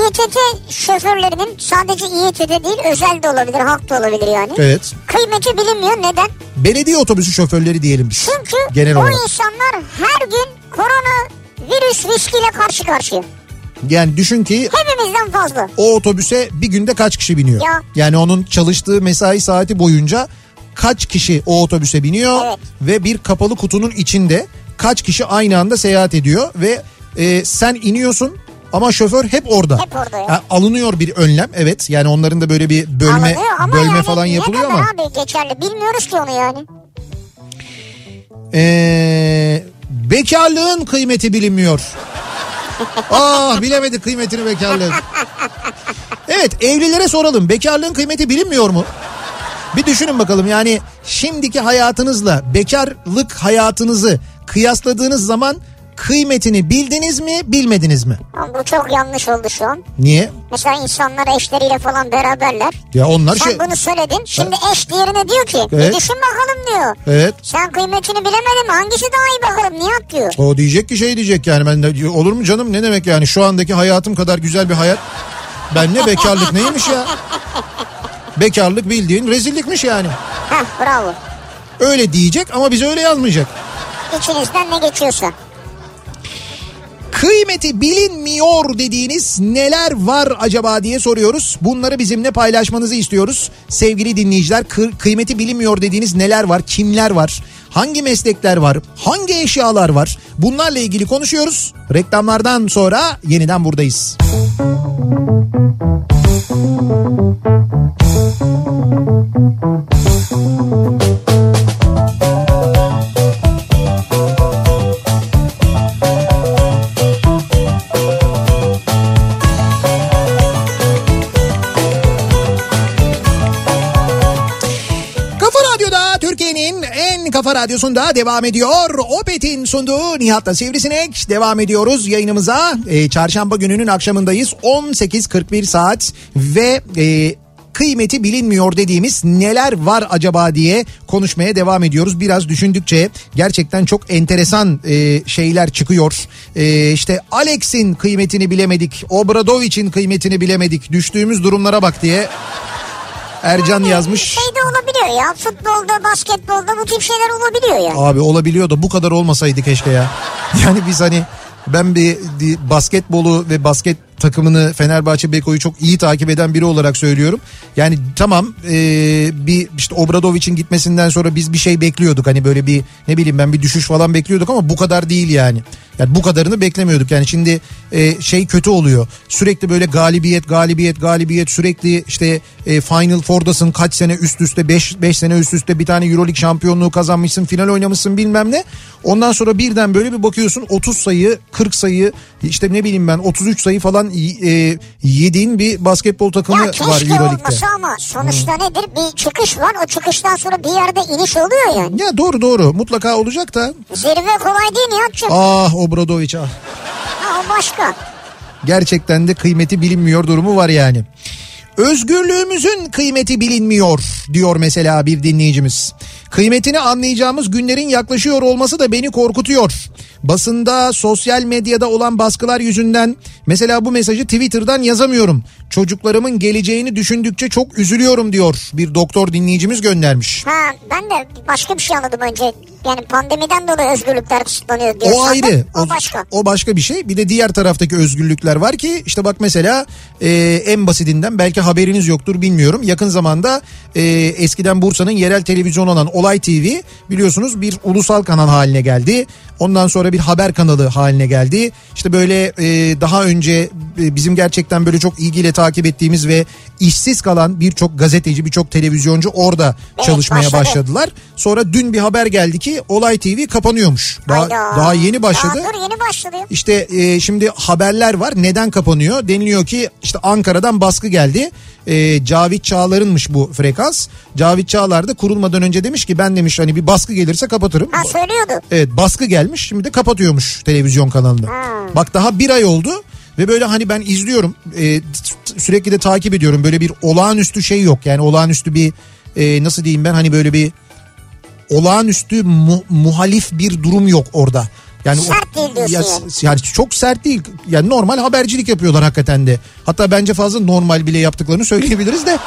İETT şoförlerinin sadece İETT değil özel de olabilir halk da olabilir yani. Evet. Kıymeti bilinmiyor neden? Belediye otobüsü şoförleri diyelim biz. Çünkü Genel o olarak. insanlar her gün korona virüs riskiyle karşı karşıya. Yani düşün ki Hepimizden fazla. o otobüse bir günde kaç kişi biniyor? Ya. Yani onun çalıştığı mesai saati boyunca kaç kişi o otobüse biniyor Evet. ve bir kapalı kutunun içinde kaç kişi aynı anda seyahat ediyor ve e, sen iniyorsun ama şoför hep orada. Hep orada ya. Ha, alınıyor bir önlem evet yani onların da böyle bir bölme bölme yani falan yapılıyor ne ama kadar abi geçerli bilmiyoruz ki onu yani. Ee, bekarlığın kıymeti bilinmiyor. [LAUGHS] ah bilemedik kıymetini bekarlığın. Evet evlilere soralım bekarlığın kıymeti bilinmiyor mu? Bir düşünün bakalım yani şimdiki hayatınızla bekarlık hayatınızı kıyasladığınız zaman kıymetini bildiniz mi bilmediniz mi? Ama bu çok yanlış oldu şu an. Niye? Mesela insanlar eşleriyle falan beraberler. Ya onlar Sen şey... bunu söyledin. Şimdi eş diğerine diyor ki Evet. bir düşün bakalım diyor. Evet. Sen kıymetini bilemedin mi? Hangisi daha iyi bakalım Nihat diyor. O diyecek ki şey diyecek yani ben de olur mu canım ne demek yani şu andaki hayatım kadar güzel bir hayat. Ben ne bekarlık neymiş ya? [LAUGHS] Bekarlık bildiğin rezillikmiş yani. Heh bravo. Öyle diyecek ama bize öyle yazmayacak. İçinizden ne geçiyorsa. Kıymeti bilinmiyor dediğiniz neler var acaba diye soruyoruz. Bunları bizimle paylaşmanızı istiyoruz. Sevgili dinleyiciler kı- kıymeti bilinmiyor dediğiniz neler var? Kimler var? Hangi meslekler var? Hangi eşyalar var? Bunlarla ilgili konuşuyoruz. Reklamlardan sonra yeniden buradayız. Kafa kafa radyosunda devam ediyor. Opet'in sunduğu Nihat'la Sivrisinek devam ediyoruz yayınımıza. Ee, çarşamba gününün akşamındayız. 18.41 saat ve e, kıymeti bilinmiyor dediğimiz neler var acaba diye konuşmaya devam ediyoruz. Biraz düşündükçe gerçekten çok enteresan e, şeyler çıkıyor. E, işte Alex'in kıymetini bilemedik, Obradovic'in kıymetini bilemedik, düştüğümüz durumlara bak diye Ercan yazmış. Şey de olabiliyor ya futbolda basketbolda bu tip şeyler olabiliyor ya. Abi olabiliyor da bu kadar olmasaydı keşke ya. [LAUGHS] Yani biz hani ben bir basketbolu ve basket takımını Fenerbahçe Beko'yu çok iyi takip eden biri olarak söylüyorum. Yani tamam e, bir işte Obradovic'in gitmesinden sonra biz bir şey bekliyorduk. Hani böyle bir ne bileyim ben bir düşüş falan bekliyorduk ama bu kadar değil yani. Yani bu kadarını beklemiyorduk. Yani şimdi e, şey kötü oluyor. Sürekli böyle galibiyet, galibiyet, galibiyet sürekli işte e, Final Four'dasın kaç sene üst üste 5 5 sene üst üste bir tane EuroLeague şampiyonluğu kazanmışsın, final oynamışsın bilmem ne. Ondan sonra birden böyle bir bakıyorsun 30 sayı, 40 sayı, işte ne bileyim ben 33 sayı falan e, yediğin bir basketbol takımı Ya var EuroLeague'de. olmasa ama sonuçta nedir bir çıkış var o çıkıştan sonra bir yerde iniş oluyor yani. Ya doğru doğru mutlaka olacak da. Zirve kolay değil Nihat'cığım. Ah Obradoviç ah. Ha, o başka. gerçekten de kıymeti bilinmiyor durumu var yani. Özgürlüğümüzün kıymeti bilinmiyor diyor mesela bir dinleyicimiz. Kıymetini anlayacağımız günlerin yaklaşıyor olması da beni korkutuyor. Basında, sosyal medyada olan baskılar yüzünden mesela bu mesajı Twitter'dan yazamıyorum. Çocuklarımın geleceğini düşündükçe çok üzülüyorum diyor bir doktor dinleyicimiz göndermiş. Ha ben de başka bir şey anladım önce. Yani pandemiden dolayı özgürlükler kısıtlanıyor diyor. O zaten. ayrı. O başka. O başka bir şey. Bir de diğer taraftaki özgürlükler var ki işte bak mesela e, en basitinden belki haberiniz yoktur bilmiyorum. Yakın zamanda e, eskiden Bursa'nın yerel televizyonu olan Olay TV biliyorsunuz bir ulusal kanal haline geldi. Ondan sonra bir haber kanalı haline geldi. İşte böyle e, daha önce e, bizim gerçekten böyle çok ilgiyle takip ettiğimiz ve işsiz kalan birçok gazeteci, birçok televizyoncu orada Evet, çalışmaya başladı. başladılar. Sonra dün bir haber geldi ki Olay TV kapanıyormuş. Daha, Hayda. daha yeni başladı. Daha dur yeni başladı. İşte e, şimdi haberler var. Neden kapanıyor? Deniliyor ki işte Ankara'dan baskı geldi. E, Cavit Çağlar'ınmış bu frekans. Cavit Çağlar da kurulmadan önce demiş ki ben demiş hani bir baskı gelirse kapatırım. Ha söylüyordu. Evet baskı gelmiş şimdi de kapatıyormuş televizyon kanalını. Bak daha bir ay oldu ve böyle hani ben izliyorum e, sürekli de takip ediyorum böyle bir olağanüstü şey yok yani olağanüstü bir e, nasıl diyeyim ben hani böyle bir olağanüstü mu- muhalif bir durum yok orada. Yani Sert değil diyorsun ya, yani. yani çok sert değil. Yani normal habercilik yapıyorlar hakikaten de. Hatta bence fazla normal bile yaptıklarını söyleyebiliriz de.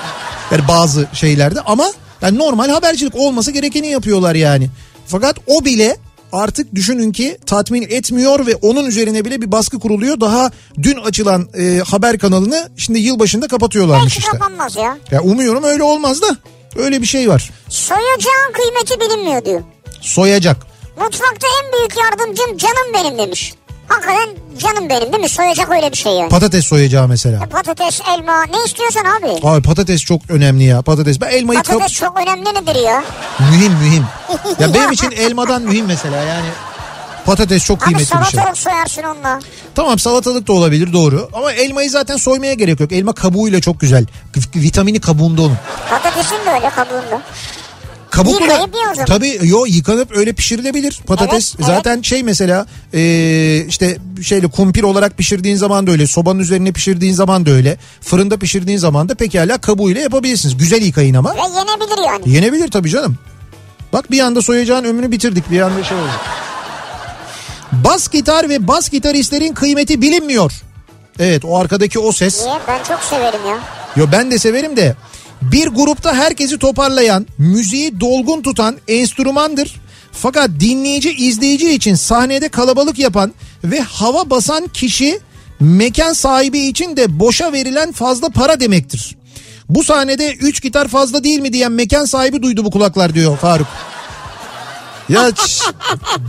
Yani bazı şeylerde ama yani normal habercilik olması gerekeni yapıyorlar yani. Fakat o bile artık düşünün ki tatmin etmiyor ve onun üzerine bile bir baskı kuruluyor. Daha dün açılan e, haber kanalını şimdi yılbaşında kapatıyorlarmış Belki işte. kapanmaz ya. Ya umuyorum öyle olmaz da öyle bir şey var. Soyacağın kıymeti bilinmiyor diyor. Soyacak. Mutfakta en büyük yardımcım canım benim demiş. Hakikaten canım benim değil mi? Soyacak öyle bir şey yani. Patates soyacağı mesela. Patates, elma ne istiyorsan abi. Abi patates çok önemli ya. Patates. Ben elmayı kap- Patates çok önemli nedir ya? Mühim mühim. [LAUGHS] Ya benim için elmadan mühim mesela yani. Patates çok Abi kıymetli bir şey. salatalık soyarsın onunla. Tamam salatalık da olabilir doğru. Ama elmayı zaten soymaya gerek yok. Elma kabuğuyla çok güzel. Vitamini kabuğunda onun. Patatesin de öyle kabuğunda. Kabuklu o zaman. Tabii yo yıkanıp öyle pişirilebilir. Patates Evet, evet. zaten şey mesela e, işte şeyle kumpir olarak pişirdiğin zaman da öyle. Sobanın üzerine pişirdiğin zaman da öyle. Fırında pişirdiğin zaman da pekala kabuğuyla yapabilirsiniz. Güzel yıkayın ama. Ve yenebilir yani. Yenebilir tabii canım. Bak bir anda soyacağın ömrünü bitirdik bir anda şey oldu. Bas gitar ve bas gitaristlerin kıymeti bilinmiyor. Evet o arkadaki o ses. Niye? Ben çok severim ya. Yo ben de severim de bir grupta herkesi toparlayan, müziği dolgun tutan enstrümandır. Fakat dinleyici izleyici için sahnede kalabalık yapan ve hava basan kişi mekan sahibi için de boşa verilen fazla para demektir. Bu sahnede 3 gitar fazla değil mi diyen mekan sahibi duydu bu kulaklar diyor Faruk. Ya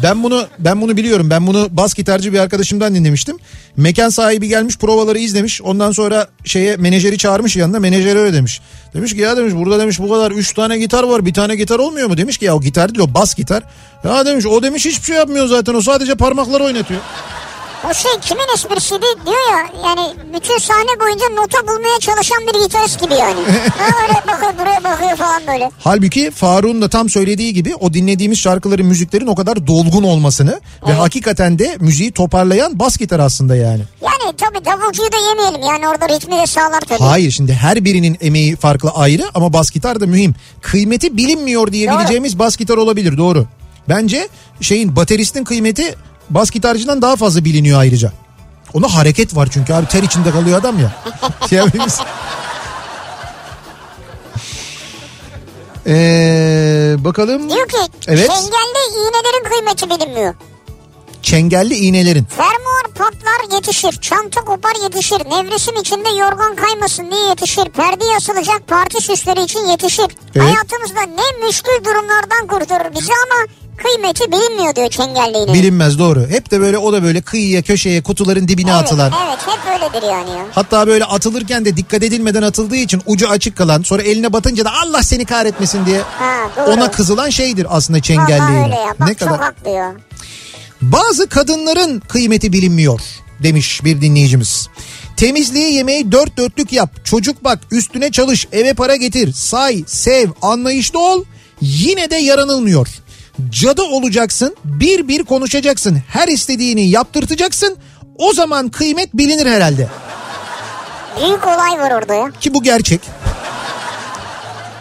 ben bunu ben bunu biliyorum. Ben bunu bas gitarcı bir arkadaşımdan dinlemiştim. Mekan sahibi gelmiş provaları izlemiş. Ondan sonra şeye menajeri çağırmış yanına. Menajer öyle demiş. Demiş ki ya demiş burada demiş bu kadar 3 tane gitar var. Bir tane gitar olmuyor mu? Demiş ki ya o gitar değil o bas gitar. Ya demiş o demiş hiçbir şey yapmıyor zaten. O sadece parmakları oynatıyor. O şey kimin esprisiydi diyor ya yani bütün sahne boyunca nota bulmaya çalışan bir gitarist gibi yani. öyle bakıyor buraya bakıyor falan böyle. Halbuki Faruk'un da tam söylediği gibi o dinlediğimiz şarkıların müziklerin o kadar dolgun olmasını ve hakikaten de müziği toparlayan bas gitar aslında yani. Yani tabii davulcuyu da yemeyelim yani orada ritmi de sağlar tabii. Hayır şimdi her birinin emeği farklı ayrı ama bas gitar da mühim. Kıymeti bilinmiyor diyebileceğimiz bas gitar olabilir doğru. Bence şeyin bateristin kıymeti bas gitarcıdan daha fazla biliniyor ayrıca. Ona hareket var çünkü abi ter içinde kalıyor adam ya. [LAUGHS] Ee, bakalım. Diyor ki Evet. çengelde iğnelerin kıymeti bilinmiyor. Çengelli iğnelerin. Fermuar patlar yetişir, çanta kopar yetişir, nevresim içinde yorgan kaymasın diye yetişir, perde asılacak parti süsleri için yetişir. Evet. Hayatımızda ne müşkül durumlardan kurtarır bizi ama kıymeti bilinmiyor diyor çengelli iğnenin. Bilinmez doğru. Hep de böyle o da böyle kıyıya köşeye kutuların dibine evet, atılan. Evet hep öyledir yani ya. Hatta böyle atılırken de dikkat edilmeden atıldığı için ucu açık kalan sonra eline batınca da Allah seni kahretmesin diye Ha, doğru. ona kızılan şeydir aslında çengelli iğne. Bak Ne çok kadar haklı ya. Bazı kadınların kıymeti bilinmiyor demiş bir dinleyicimiz. Temizliği yemeği dört dörtlük yap. Çocuk bak üstüne çalış eve para getir. Say sev anlayışlı ol. Yine de yaranılmıyor. Cadı olacaksın bir bir konuşacaksın. Her istediğini yaptırtacaksın. O zaman kıymet bilinir herhalde. Büyük olay var orada ya. Ki bu gerçek.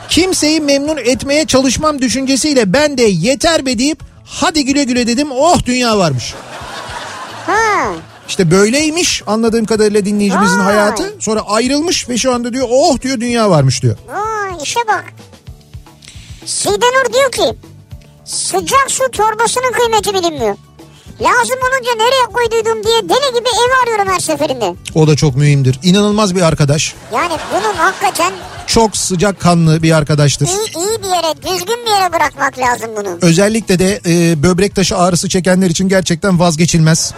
Kimseyi memnun etmeye çalışmam düşüncesiyle ben de yeter be deyip hadi güle güle dedim oh dünya varmış. Ha. İşte böyleymiş anladığım kadarıyla dinleyicimizin Vay. hayatı. Sonra ayrılmış ve şu anda diyor oh diyor dünya varmış diyor. Aa, işe bak. Sidenur diyor ki sıcak su torbasının kıymeti bilinmiyor. Lazım olunca nereye koyduydum diye deli gibi ev arıyorum her seferinde. O da çok mühimdir. İnanılmaz bir arkadaş. Yani bunun hakikaten Çok sıcak kanlı bir arkadaştır. iyi, iyi bir yere düzgün bir yere bırakmak lazım bunu. Özellikle de e, böbrek taşı ağrısı çekenler için gerçekten vazgeçilmez.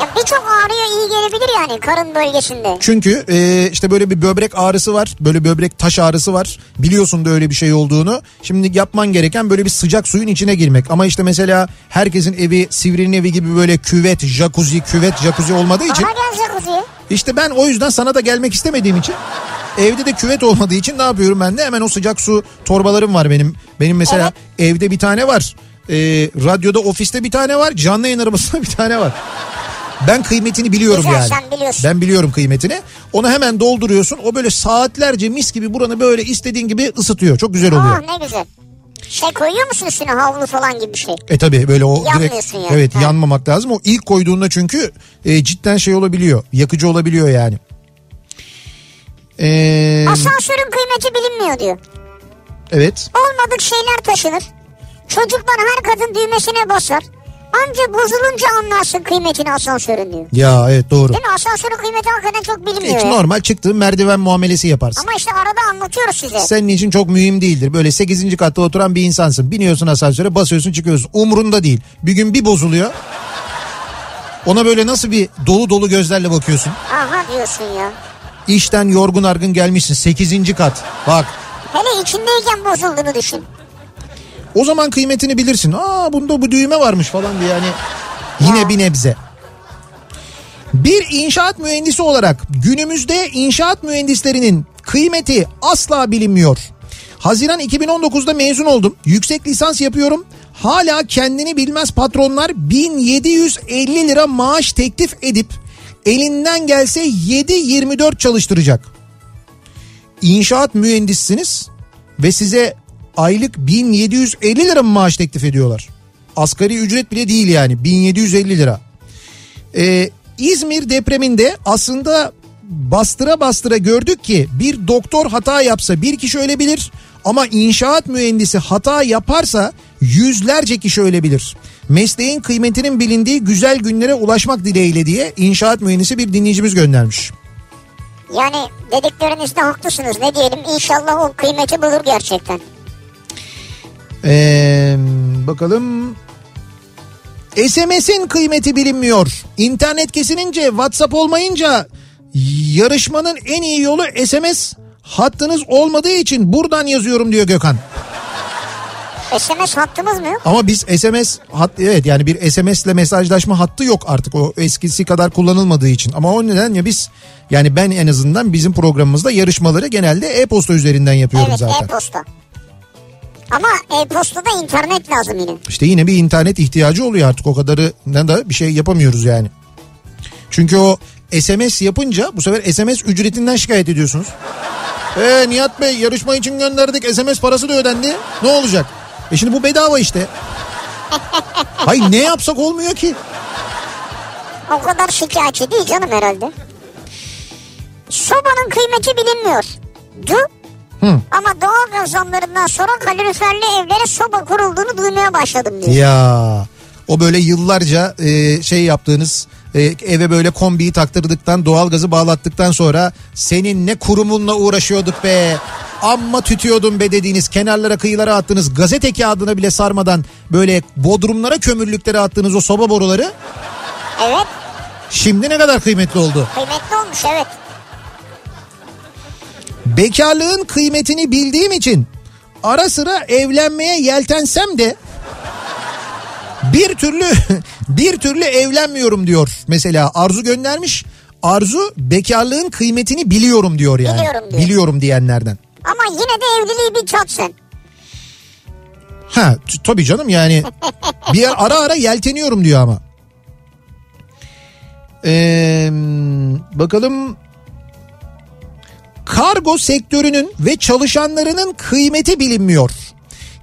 Ya birçok ağrıya iyi gelebilir yani karın bölgesinde. Çünkü e, işte böyle bir böbrek ağrısı var. Böyle böbrek taş ağrısı var. Biliyorsun da öyle bir şey olduğunu. Şimdi yapman gereken böyle bir sıcak suyun içine girmek. Ama işte mesela herkesin evi Sivri'nin evi gibi böyle küvet, jacuzzi, küvet, jacuzzi olmadığı için. Aha gel jacuzziye. İşte ben o yüzden sana da gelmek istemediğim için evde de küvet olmadığı için ne yapıyorum ben de hemen o sıcak su torbalarım var benim. Benim mesela evde bir tane var. Ee, radyoda ofiste bir tane var. Canlı yayın arabasında [LAUGHS] bir tane var. Ben kıymetini biliyorum Güzel, yani. sen biliyorsun. Ben biliyorum kıymetini. Onu hemen dolduruyorsun. O böyle saatlerce mis gibi buranı böyle istediğin gibi ısıtıyor. Çok güzel oluyor. Ah ne güzel. Şey koyuyor musun üstüne havlu falan gibi bir şey? E tabi böyle o direkt yani. evet Ha. yanmamak lazım. O ilk koyduğunda çünkü e, cidden şey olabiliyor. Yakıcı olabiliyor yani. Ee, Asansörün kıymeti bilinmiyor diyor. evet. Olmadık şeyler taşınır. Çocuklar her kadın düğmesine basar. Anca bozulunca anlarsın kıymetini asansörün diyor. Ya evet doğru. Değil mi? Asansörün kıymeti hakikaten çok bilinmiyor. Hiç ya. normal çıktığın merdiven muamelesi yaparsın. Ama işte arada anlatıyoruz size. Senin için çok mühim değildir. Böyle 8. katta oturan bir insansın. Biniyorsun asansöre basıyorsun çıkıyorsun. Umrunda değil. Bir gün bir bozuluyor. Ona böyle nasıl bir dolu dolu gözlerle bakıyorsun. Aha diyorsun ya. İşten yorgun argın gelmişsin 8. kat. Bak Hele içindeyken bozulduğunu düşün. O zaman kıymetini bilirsin. Aa bunda bu düğme varmış falan diye yani yine bir nebze. Bir inşaat mühendisi olarak günümüzde inşaat mühendislerinin kıymeti asla bilinmiyor. Haziran 2019'da mezun oldum. Yüksek lisans yapıyorum. Hala kendini bilmez patronlar 1750 lira maaş teklif edip elinden gelse 7-24 çalıştıracak. İnşaat mühendissiniz ve size aylık 1750 lira mı maaş teklif ediyorlar? Asgari ücret bile değil yani 1750 lira. Ee, İzmir depreminde aslında bastıra bastıra gördük ki bir doktor hata yapsa bir kişi ölebilir ama inşaat mühendisi hata yaparsa yüzlerce kişi ölebilir. Mesleğin kıymetinin bilindiği güzel günlere ulaşmak dileğiyle diye inşaat mühendisi bir dinleyicimiz göndermiş. Yani dediklerinizde haklısınız. Ne diyelim inşallah o kıymeti bulur gerçekten. Ee, bakalım. SMS'in kıymeti bilinmiyor. İnternet kesilince WhatsApp olmayınca yarışmanın en iyi yolu SMS hattınız olmadığı için buradan yazıyorum diyor Gökhan. SMS hattımız mı yok? Ama biz SMS hat evet yani bir SMS ile mesajlaşma hattı yok artık o eskisi kadar kullanılmadığı için. Ama o nedenle biz yani ben en azından bizim programımızda yarışmaları genelde e-posta üzerinden yapıyorum Evet zaten. e-posta. Ama e-postada internet lazım yine. İşte yine bir internet ihtiyacı oluyor artık o kadarı da bir şey yapamıyoruz yani. Çünkü o SMS yapınca bu sefer SMS ücretinden şikayet ediyorsunuz. Ee Nihat Bey yarışma için gönderdik SMS parası da ödendi. Ne olacak? E şimdi bu bedava işte. [LAUGHS] Hayır ne yapsak olmuyor ki. O kadar şikayetçi değil canım herhalde. Sobanın kıymeti bilinmiyor. Du Hı. ama doğal gaz zamlarından sonra kaloriferli evlere soba kurulduğunu duymaya başladım diyor. Ya o böyle yıllarca e, şey yaptığınız e, eve böyle kombiyi taktırdıktan doğalgazı bağlattıktan sonra senin ne kurumunla uğraşıyorduk be amma tütüyordun be dediğiniz kenarlara kıyılara attığınız gazete kağıdına bile sarmadan böyle bodrumlara kömürlüklere attığınız o soba boruları Evet şimdi ne kadar kıymetli oldu. kıymetli olmuş evet. Bekarlığın kıymetini bildiğim için ara sıra evlenmeye yeltensem de bir türlü [LAUGHS] bir türlü evlenmiyorum diyor. Mesela Arzu göndermiş. Arzu bekarlığın kıymetini biliyorum diyor yani. Biliyorum diyor. Biliyorum diyenlerden. Ama yine de evliliği bir tat sen. Ha tabii canım yani [LAUGHS] bir ara ara yelteniyorum diyor ama. Ee, bakalım kargo sektörünün ve çalışanlarının kıymeti bilinmiyor.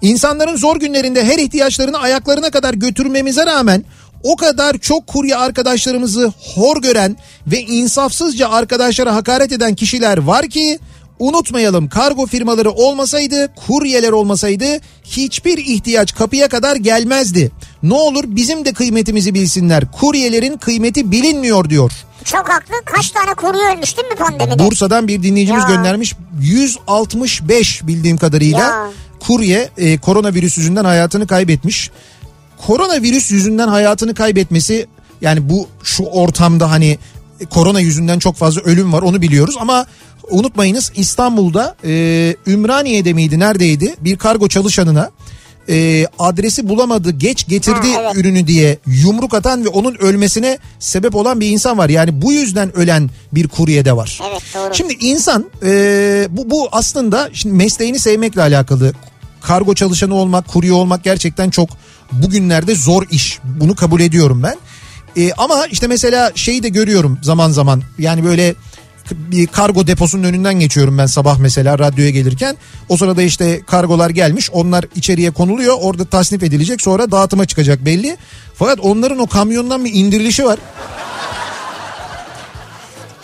İnsanların zor günlerinde her ihtiyaçlarını ayaklarına kadar götürmemize rağmen o kadar çok kurye arkadaşlarımızı hor gören ve insafsızca arkadaşlara hakaret eden kişiler var ki unutmayalım kargo firmaları olmasaydı, kuryeler olmasaydı hiçbir ihtiyaç kapıya kadar gelmezdi. Ne olur bizim de kıymetimizi bilsinler. Kuryelerin kıymeti bilinmiyor diyor. Çok haklı. Kaç tane kurye ölmüş değil mi pandemide? Bursa'dan bir dinleyicimiz Ya. göndermiş 165 bildiğim kadarıyla Ya. kurye e, koronavirüs yüzünden hayatını kaybetmiş. Koronavirüs yüzünden hayatını kaybetmesi yani bu şu ortamda hani e, korona yüzünden çok fazla ölüm var onu biliyoruz ama unutmayınız İstanbul'da e, Ümraniye'de miydi neredeydi bir kargo çalışanına e, adresi bulamadı geç getirdi Ha, evet. ürünü diye yumruk atan ve onun ölmesine sebep olan bir insan var. Yani bu yüzden ölen bir kurye de var. Evet, doğru. Şimdi insan e, bu, bu aslında şimdi mesleğini sevmekle alakalı. Kargo çalışanı olmak, kurye olmak gerçekten çok bugünlerde zor iş. Bunu kabul ediyorum ben. E, ama işte mesela şeyi de görüyorum zaman zaman. Yani böyle bir kargo deposunun önünden geçiyorum ben sabah mesela radyoya gelirken. O sırada işte kargolar gelmiş onlar içeriye konuluyor orada tasnif edilecek sonra dağıtıma çıkacak belli. Fakat onların o kamyondan bir indirilişi var.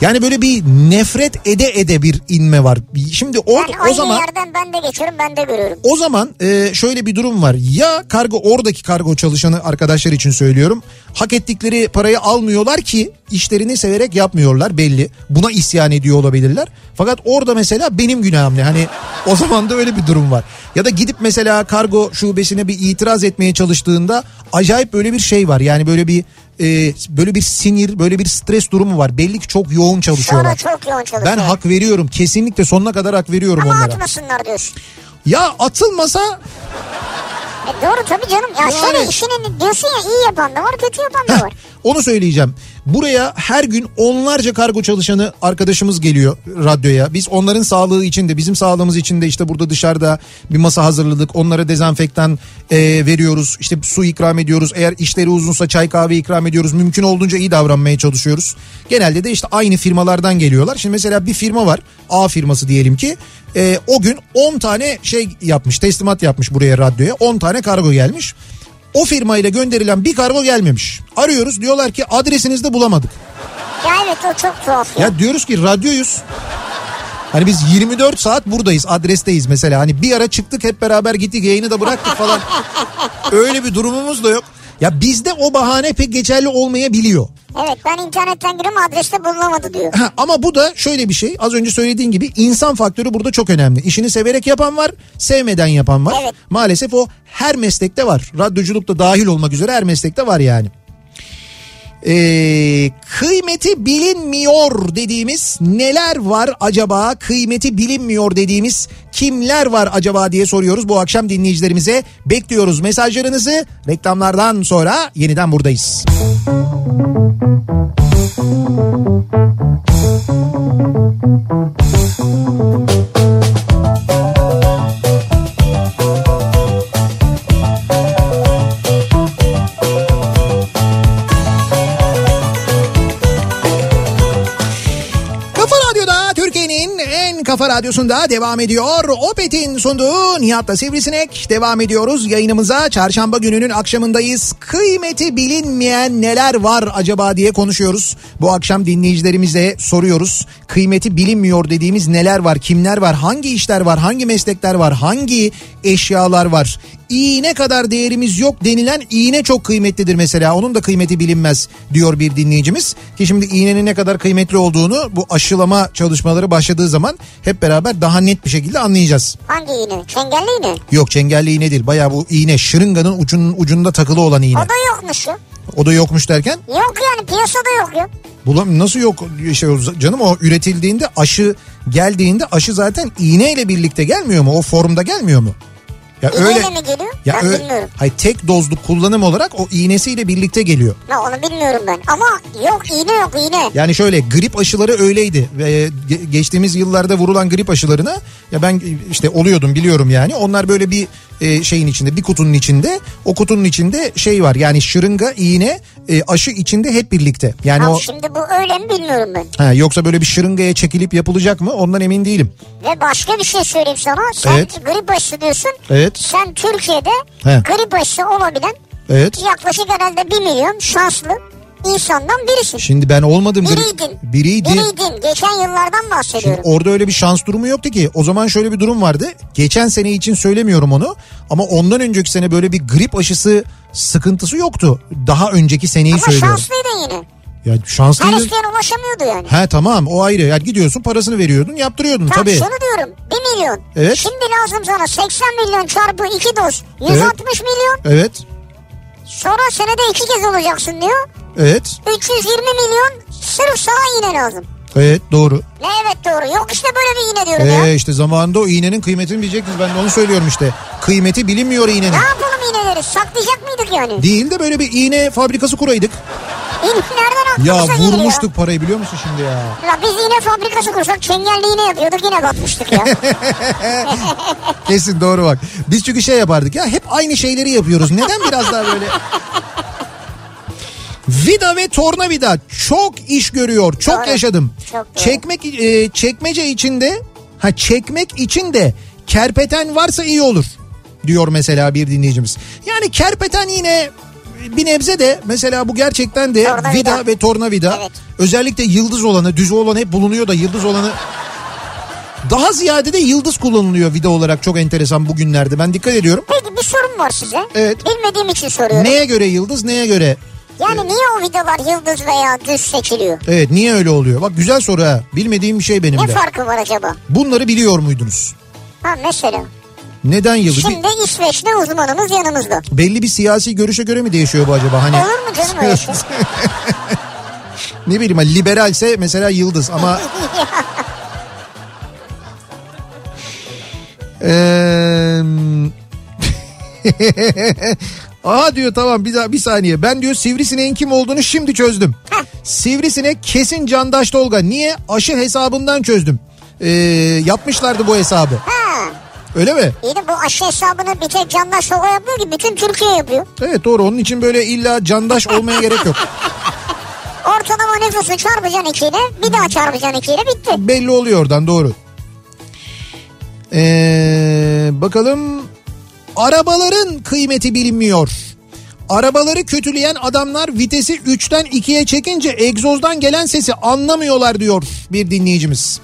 Yani böyle bir nefret ede ede bir inme var. Şimdi o, Yani o zaman yerden ben de geçiyorum ben de görüyorum. o zaman e, şöyle bir durum var. Ya kargo oradaki kargo çalışanı arkadaşlar için söylüyorum. Hak ettikleri parayı almıyorlar ki işlerini severek yapmıyorlar belli. Buna isyan ediyor olabilirler. Fakat orada mesela benim günahım ne? Hani o zaman da öyle bir durum var. Ya da gidip mesela kargo şubesine bir itiraz etmeye çalıştığında acayip böyle bir şey var. Yani böyle bir e, böyle bir sinir, böyle bir stres durumu var. Belli ki çok yoğun çalışıyorlar. Sonra çok yoğun çalışıyor. Ben hak veriyorum. Kesinlikle sonuna kadar hak veriyorum Ama onlara. atmasınlar diyorsun. Ya atılmasa E doğru tabii canım. Ya Yani- şöyle işini diyorsun ya iyi yapan da var kötü yapan da var. onu söyleyeceğim. Buraya her gün onlarca kargo çalışanı arkadaşımız geliyor radyoya. Biz onların sağlığı için de bizim sağlığımız için de işte burada dışarıda bir masa hazırladık. Onlara dezenfektan e, veriyoruz. İşte su ikram ediyoruz. Eğer işleri uzunsa çay kahve ikram ediyoruz. Mümkün olduğunca iyi davranmaya çalışıyoruz. Genelde de işte aynı firmalardan geliyorlar. Şimdi mesela bir firma var. A firması diyelim ki. E, o gün 10 tane şey yapmış teslimat yapmış buraya radyoya. 10 tane kargo gelmiş. O firmayla gönderilen bir kargo gelmemiş. Arıyoruz diyorlar ki adresinizde bulamadık. Ya evet o çok tuhaf ya. Ya diyoruz ki radyoyuz. Hani biz 24 saat buradayız adresteyiz mesela. Hani bir ara çıktık hep beraber gittik yayını da bıraktık falan. [LAUGHS] Öyle bir durumumuz da yok. Ya bizde o bahane pek geçerli olmayabiliyor. Evet ben internetten giriyorum adreste bulunamadı diyor. Ha, ama bu da şöyle bir şey az önce söylediğin gibi insan faktörü burada çok önemli. İşini severek yapan var sevmeden yapan var. Evet. Maalesef o her meslekte var. Radyoculuk da dahil olmak üzere her meslekte var yani. Ee, kıymeti bilinmiyor dediğimiz neler var acaba? Kıymeti bilinmiyor dediğimiz kimler var acaba diye soruyoruz bu akşam dinleyicilerimize. Bekliyoruz mesajlarınızı. Reklamlardan sonra yeniden buradayız. Kafa kafa radyosunda devam ediyor. Opet'in sunduğu Nihat'la Sivrisinek devam ediyoruz. Yayınımıza çarşamba gününün akşamındayız. Kıymeti bilinmeyen neler var acaba diye konuşuyoruz. Bu akşam dinleyicilerimize soruyoruz. Kıymeti bilinmiyor dediğimiz neler var, kimler var, hangi işler var, hangi meslekler var, hangi eşyalar var? İğne kadar değerimiz yok denilen iğne çok kıymetlidir mesela. Onun da kıymeti bilinmez diyor bir dinleyicimiz. Ki şimdi iğnenin ne kadar kıymetli olduğunu bu aşılama çalışmaları başladığı zaman hep beraber daha net bir şekilde anlayacağız. Hangi iğne? Çengelli iğne. Yok çengelli iğne değil. Bayağı bu iğne şırınganın ucunun ucunda takılı olan iğne. O da yokmuş ya. O da yokmuş derken Yok yani piyasada yok ya. bulam nasıl yok şey canım o üretildiğinde aşı geldiğinde aşı zaten iğneyle birlikte gelmiyor mu? O formda gelmiyor mu? Ya İğneyle mi geliyor? Ya ben öyle, bilmiyorum. hayır tek dozluk kullanım olarak o iğnesiyle birlikte geliyor. Ya onu bilmiyorum ben. Ama yok iğne yok iğne. Yani şöyle grip aşıları öyleydi ve ge- geçtiğimiz yıllarda vurulan grip aşılarına ya ben işte oluyordum biliyorum yani. Onlar böyle bir e, şeyin içinde bir kutunun içinde o kutunun içinde şey var yani şırınga iğne e, aşı içinde hep birlikte. Yani Ha, o şimdi bu öyle mi bilmiyorum ben. ha, yoksa böyle bir şırıngaya çekilip yapılacak mı ondan emin değilim. Ve başka bir şey söyleyeyim sana. Sen Evet. grip aşısı diyorsun. Evet. Sen Türkiye'de He. grip aşısı olabilen Evet. yaklaşık herhalde 1 milyon şanslı insandan birisin. Şimdi ben olmadım. Biriydin. Biriydi. Biriydin. Geçen yıllardan Şimdi bahsediyorum. orada öyle bir şans durumu yoktu ki. O zaman şöyle bir durum vardı. Geçen sene için söylemiyorum onu. Ama ondan önceki sene böyle bir grip aşısı sıkıntısı yoktu. Daha önceki seneyi Ama söylüyorum. şanslıydın yine. Ya Her şanslıydın. isteyen ulaşamıyordu yani. He tamam o ayrı. Yani gidiyorsun parasını veriyordun yaptırıyordun Tam tabii. şunu diyorum 1 milyon. Evet. Şimdi lazım sana 80 milyon çarpı 2 doz 160 milyon. Evet. Sonra senede iki kez olacaksın diyor. Evet. 320 milyon sırf sana iğne lazım. Evet doğru. Ne evet doğru. Yok işte böyle bir iğne diyorum ya. Ee, işte zamanında o iğnenin kıymetini bilecektiniz. Ben de onu söylüyorum işte. Kıymeti bilinmiyor iğnenin. Ne yapalım iğneleri? Saklayacak mıydık yani? Değil de böyle bir iğne fabrikası kuraydık. İğne nereden Ya aklımıza geliyor? vurmuştuk parayı biliyor musun şimdi ya? Ya biz iğne fabrikası kursak çengelli iğne yapıyorduk yine batmıştık ya. [LAUGHS] Kesin doğru bak. Biz çünkü şey yapardık ya hep aynı şeyleri yapıyoruz. Neden biraz daha böyle... Vida ve tornavida çok iş görüyor. Çok Doğru. yaşadım. Çok doğru. Çekmek e, çekmece içinde ha çekmek için de kerpeten varsa iyi olur diyor mesela bir dinleyicimiz. Yani kerpeten yine bir nebze de mesela bu gerçekten de Tornavida. vida ve tornavida Evet. özellikle yıldız olanı düz olan hep bulunuyor da yıldız olanı daha ziyade de yıldız kullanılıyor vida olarak çok enteresan bugünlerde ben dikkat ediyorum. Peki bir sorum var size. Evet. Bilmediğim için soruyorum. Neye göre yıldız neye göre Yani niye o vidalar yıldız veya düz seçiliyor? Evet niye öyle oluyor? Bak güzel soru ha. Bilmediğim bir şey benim Ne de. farkı var acaba? Bunları biliyor muydunuz? Ha mesela. Neden yıldız? Bir- Şimdi İsveç'te uzmanımız yanımızda. belli bir siyasi görüşe göre mi değişiyor bu acaba? Hani Olur mu canım öyle şey? [LAUGHS] ne bileyim hani liberalse mesela yıldız ama [LAUGHS] Eee... Aha diyor tamam bir daha bir saniye. Ben diyor sivrisineğin kim olduğunu şimdi çözdüm. Sivrisinek kesin Candaş Tolga. Niye? Aşı hesabından çözdüm. Ee, yapmışlardı bu hesabı. Ha. Öyle mi? İyi de bu aşı hesabını bir tek Candaş Şova yapıyor ki bütün Türkiye yapıyor. Evet doğru onun için böyle illa candaş olmaya gerek yok. [LAUGHS] Ortalama nüfusu çarpacaksın ikiyle bir daha çarpacaksın ikiyle bitti. Belli oluyor oradan doğru. Ee, bakalım arabaların kıymeti bilinmiyor. Arabaları kötüleyen adamlar vitesi 3'ten 2'ye çekince egzozdan gelen sesi anlamıyorlar diyor bir dinleyicimiz.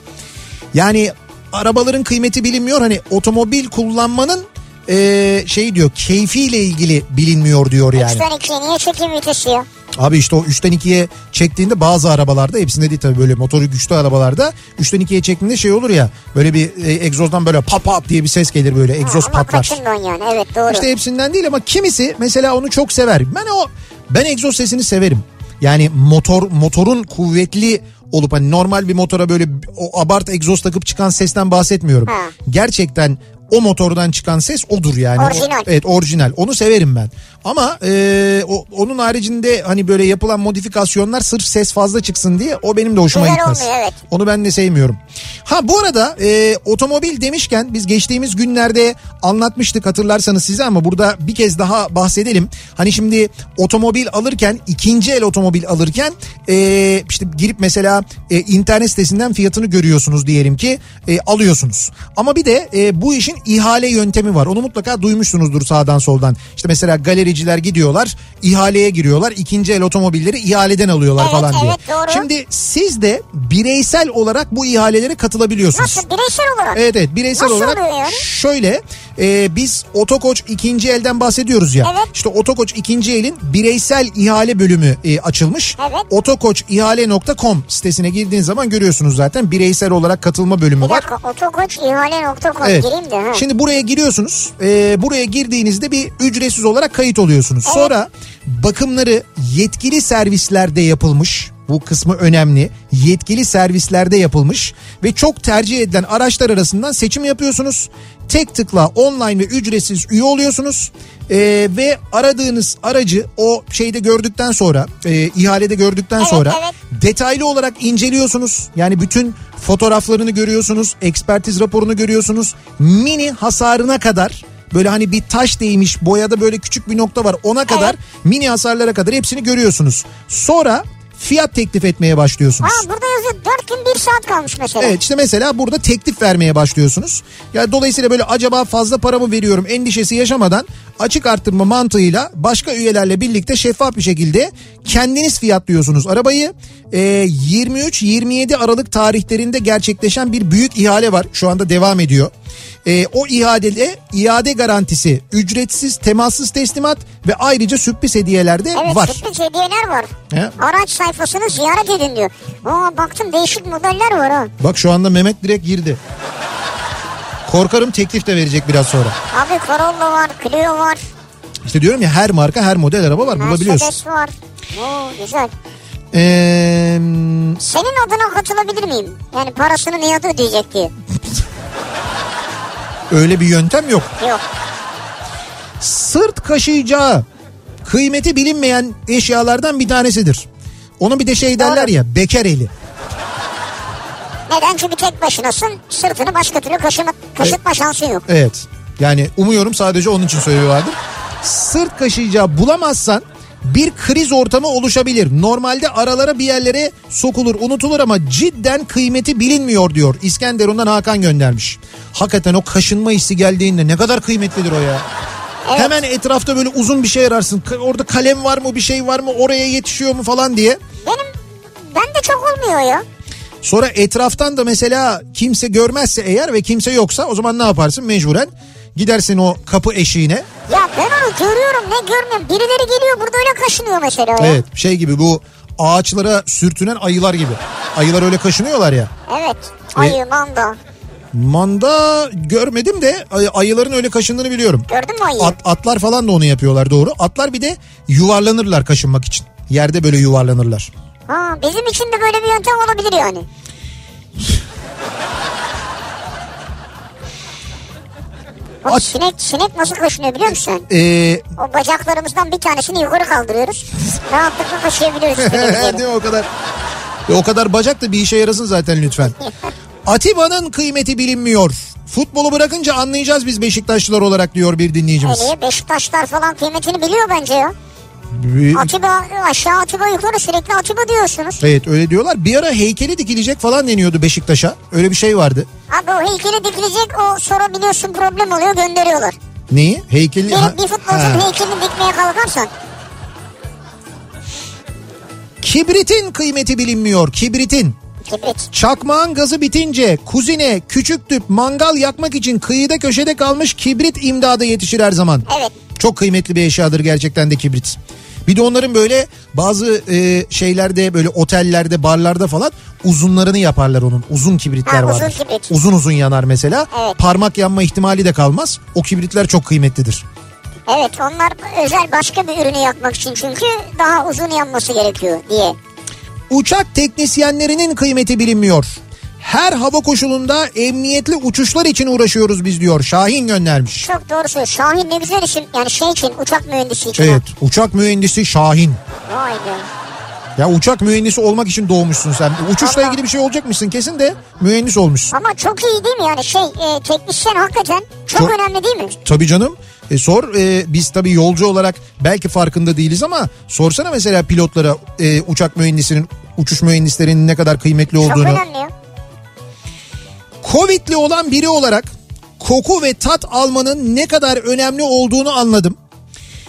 Yani arabaların kıymeti bilinmiyor. Hani otomobil kullanmanın e, şey diyor keyfiyle ilgili bilinmiyor diyor yani. Üçten ikiye niye çekim vitesi ya? Abi işte o 3'ten 2'ye çektiğinde bazı arabalarda hepsinde değil tabii böyle motoru güçlü arabalarda 3'ten 2'ye çektiğinde şey olur ya böyle bir e, egzozdan böyle pap pap diye bir ses gelir böyle egzoz Ama patlar. yani evet doğru. İşte hepsinden değil ama kimisi mesela onu çok sever. Ben o ben egzoz sesini severim. Yani motor motorun kuvvetli olup hani normal bir motora böyle o abart egzoz takıp çıkan sesten bahsetmiyorum. Ha. Gerçekten o motordan çıkan ses odur yani. Orijinal. evet orijinal. Onu severim ben. Ama e, o, onun haricinde hani böyle yapılan modifikasyonlar sırf ses fazla çıksın diye o benim de hoşuma Güzel gitmez. olmuyor, evet. Onu ben de sevmiyorum. Ha bu arada e, otomobil demişken biz geçtiğimiz günlerde anlatmıştık hatırlarsanız size ama burada bir kez daha bahsedelim. Hani şimdi otomobil alırken ikinci el otomobil alırken e, işte girip mesela e, internet sitesinden fiyatını görüyorsunuz diyelim ki e, alıyorsunuz. Ama bir de e, bu işin ihale yöntemi var. Onu mutlaka duymuşsunuzdur sağdan soldan. İşte mesela galericiler gidiyorlar ihaleye giriyorlar. ikinci el otomobilleri ihaleden alıyorlar Evet, falan diye. evet, doğru. Şimdi siz de bireysel olarak bu ihalelere katılabiliyorsunuz. Nasıl bireysel olarak? Evet evet bireysel Nasıl olarak yani? şöyle e, biz Otokoç ikinci elden bahsediyoruz ya. Evet. İşte Otokoç ikinci elin bireysel ihale bölümü e, açılmış. Evet. Otokoçihale.com sitesine girdiğiniz zaman görüyorsunuz zaten bireysel olarak katılma bölümü Bir var. dakika otokoçihale.com Evet. gireyim de. Ha. Şimdi buraya giriyorsunuz. Ee, buraya girdiğinizde bir ücretsiz olarak kayıt oluyorsunuz. Sonra bakımları yetkili servislerde yapılmış. Bu kısmı önemli. Yetkili servislerde yapılmış ve çok tercih edilen araçlar arasından seçim yapıyorsunuz. Tek tıkla online ve ücretsiz üye oluyorsunuz. Ee, ve aradığınız aracı o şeyde gördükten sonra, e, ihalede gördükten Evet, sonra evet. detaylı olarak inceliyorsunuz. Yani bütün fotoğraflarını görüyorsunuz, ekspertiz raporunu görüyorsunuz. Mini hasarına kadar böyle hani bir taş değmiş, boyada böyle küçük bir nokta var. Ona kadar mini hasarlara kadar hepsini görüyorsunuz. Sonra fiyat teklif etmeye başlıyorsunuz. Ha burada yazıyor 4 gün 1 saat kalmış mesela. Evet işte mesela burada teklif vermeye başlıyorsunuz. Yani dolayısıyla böyle acaba fazla para mı veriyorum endişesi yaşamadan açık arttırma mantığıyla başka üyelerle birlikte şeffaf bir şekilde kendiniz fiyatlıyorsunuz arabayı. Ee, 23-27 Aralık tarihlerinde gerçekleşen bir büyük ihale var. Şu anda devam ediyor. Ee, o iadede iade garantisi, ücretsiz temassız teslimat ve ayrıca sürpriz hediyeler de Evet var. sürpriz hediyeler var. He? Araç sayfasını ziyaret edin diyor. Aa baktım değişik modeller var ha. Bak şu anda Mehmet direkt girdi. Korkarım teklif de verecek biraz sonra. Abi Corolla var, Clio var, İşte diyorum ya her marka her model araba var bulabiliyorsun. Mercedes var. Oo güzel. Ee, Senin adına katılabilir miyim? Yani parasını Nihat ödeyecek diye. öyle bir yöntem yok. Yok. Sırt kaşıyacağı kıymeti bilinmeyen eşyalardan bir tanesidir. Onun bir de şey derler ya bekar eli. Neden? Çünkü tek başınasın. Sırtını başka türlü kaşıma, kaşıtma şansın yok. Evet. Yani umuyorum sadece onun için söylüyorlardır. Sırt kaşıyacağı bulamazsan bir kriz ortamı oluşabilir. Normalde aralara bir yerlere sokulur, unutulur ama cidden kıymeti bilinmiyor diyor. İskenderun'dan Hakan göndermiş. Hakikaten o kaşınma hissi geldiğinde ne kadar kıymetlidir o ya. Evet. Hemen etrafta böyle uzun bir şey ararsın. Orada kalem var mı bir şey var mı oraya yetişiyor mu falan diye. Benim ben de çok olmuyor ya. Sonra etraftan da mesela kimse görmezse eğer ve kimse yoksa o zaman ne yaparsın mecburen? Gidersin o kapı eşiğine. Ya ben onu görüyorum ne görmüyorum. Birileri geliyor burada öyle kaşınıyor mesela. ya. Evet şey gibi bu ağaçlara sürtünen ayılar gibi. Ayılar öyle kaşınıyorlar ya. Evet. Ayı, manda. Manda görmedim de ay- ayıların öyle kaşındığını biliyorum. Gördün mü ayıyı? At, atlar falan da onu yapıyorlar doğru. Atlar bir de yuvarlanırlar kaşınmak için. Yerde böyle yuvarlanırlar. Ha, bizim için de böyle bir yöntem olabilir yani. Bak At- sinek, sinek nasıl kaşınıyor biliyor musun? Ee, O bacaklarımızdan bir tanesini yukarı kaldırıyoruz. Rahatlıkla kaşıyabiliyoruz. [LAUGHS] Değil mi o kadar? O kadar bacak da bir işe yarasın zaten lütfen. [LAUGHS] Atiba'nın kıymeti bilinmiyor. Futbolu bırakınca anlayacağız biz Beşiktaşlılar olarak diyor bir dinleyicimiz. Niye? Beşiktaşlar falan kıymetini biliyor bence ya. Bir- Atiba aşağı Atiba yukarı sürekli Atiba diyorsunuz. Evet öyle diyorlar. Bir ara heykeli dikilecek falan deniyordu Beşiktaş'a. Öyle bir şey vardı. Abi o heykeli dikilecek o sonra biliyorsun problem oluyor gönderiyorlar. Neyi? Heykeli... Bir, bir futbolcunun heykelini dikmeye kalkarsan Kibritin kıymeti bilinmiyor. Kibritin. Kibrit. Çakmağın gazı bitince kuzine küçük tüp mangal yakmak için kıyıda köşede kalmış kibrit imdada yetişir her zaman. Evet. Çok kıymetli bir eşyadır gerçekten de kibrit. Bir de onların böyle bazı e, şeylerde böyle otellerde barlarda falan uzunlarını yaparlar onun. Uzun kibritler Ha, uzun kibrit. Uzun uzun yanar mesela. Evet. Parmak yanma ihtimali de kalmaz. O kibritler çok kıymetlidir. Evet onlar özel başka bir ürünü yakmak için çünkü daha uzun yanması gerekiyor diye. Uçak teknisyenlerinin kıymeti bilinmiyor. Her hava koşulunda emniyetli uçuşlar için uğraşıyoruz biz diyor. Şahin göndermiş. Çok doğru söylüyor. Şahin ne güzel isim. Yani şey için uçak mühendisi için. Evet uçak mühendisi Şahin. Vay be. Ya uçak mühendisi olmak için doğmuşsun sen. Uçuşla ilgili bir şey olacakmışsın kesin de mühendis olmuşsun. Ama çok iyi değil mi yani şey e, teknisyen hakikaten çok, Çok- önemli değil mi? Tabii canım. E sor e, biz tabii yolcu olarak belki farkında değiliz ama sorsana mesela pilotlara e, uçak mühendisinin uçuş mühendislerinin ne kadar kıymetli Çok olduğunu. önemli ya. Covid'li olan biri olarak koku ve tat almanın ne kadar önemli olduğunu anladım.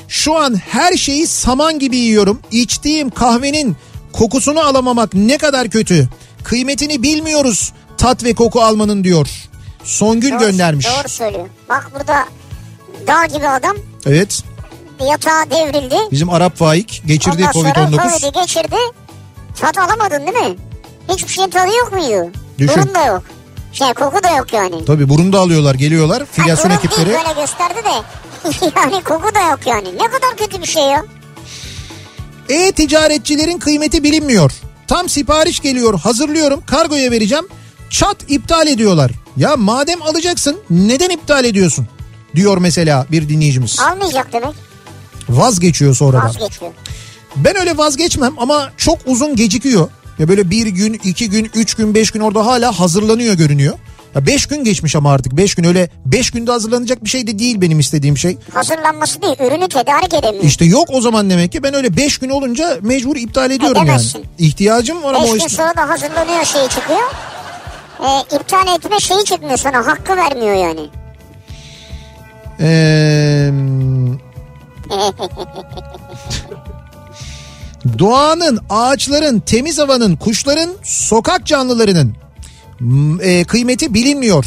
Şu an her şeyi saman gibi yiyorum. İçtiğim kahvenin kokusunu alamamak ne kadar kötü. Kıymetini bilmiyoruz tat ve koku almanın diyor. Songül Doğru- göndermiş. Doğru söylüyor. Bak burada dağ gibi adam Evet. yatağa devrildi. Bizim Arap Faik sonra Covid-19. Covid'i geçirdi. Tat alamadın değil mi? Hiçbir şeyin tadı yok muydu? Düşün. Burun da yok. Şey koku da yok yani. Tabii burunda alıyorlar geliyorlar filyasyon Ha, burun ekipleri. değil böyle gösterdi de. [LAUGHS] yani koku da yok yani. Ne kadar kötü bir şey ya. E-ticaretçilerin kıymeti bilinmiyor. Tam sipariş geliyor hazırlıyorum kargoya vereceğim. Çat iptal ediyorlar. Ya madem alacaksın neden iptal ediyorsun? Diyor mesela bir dinleyicimiz. Almayacak demek. Vazgeçiyor sonradan. Vazgeçiyor. Ben öyle vazgeçmem ama çok uzun gecikiyor. Ya böyle bir gün, iki gün, üç gün, beş gün orada hala hazırlanıyor görünüyor. Ya beş gün geçmiş ama artık beş gün öyle beş günde hazırlanacak bir şey de değil benim istediğim şey. Hazırlanması değil ürünü tedarik edemiyor. İşte yok o zaman demek ki ben öyle 5 gün olunca mecbur iptal ediyorum yani. Edemezsin. İhtiyacım var ama o Beş gün işte. sonra da hazırlanıyor şeyi çıkıyor. Ee, iptal etme şeyi çıkmıyor sana hakkı vermiyor yani. Ee, [LAUGHS] doğanın, ağaçların, temiz havanın, kuşların, sokak canlılarının e, kıymeti bilinmiyor.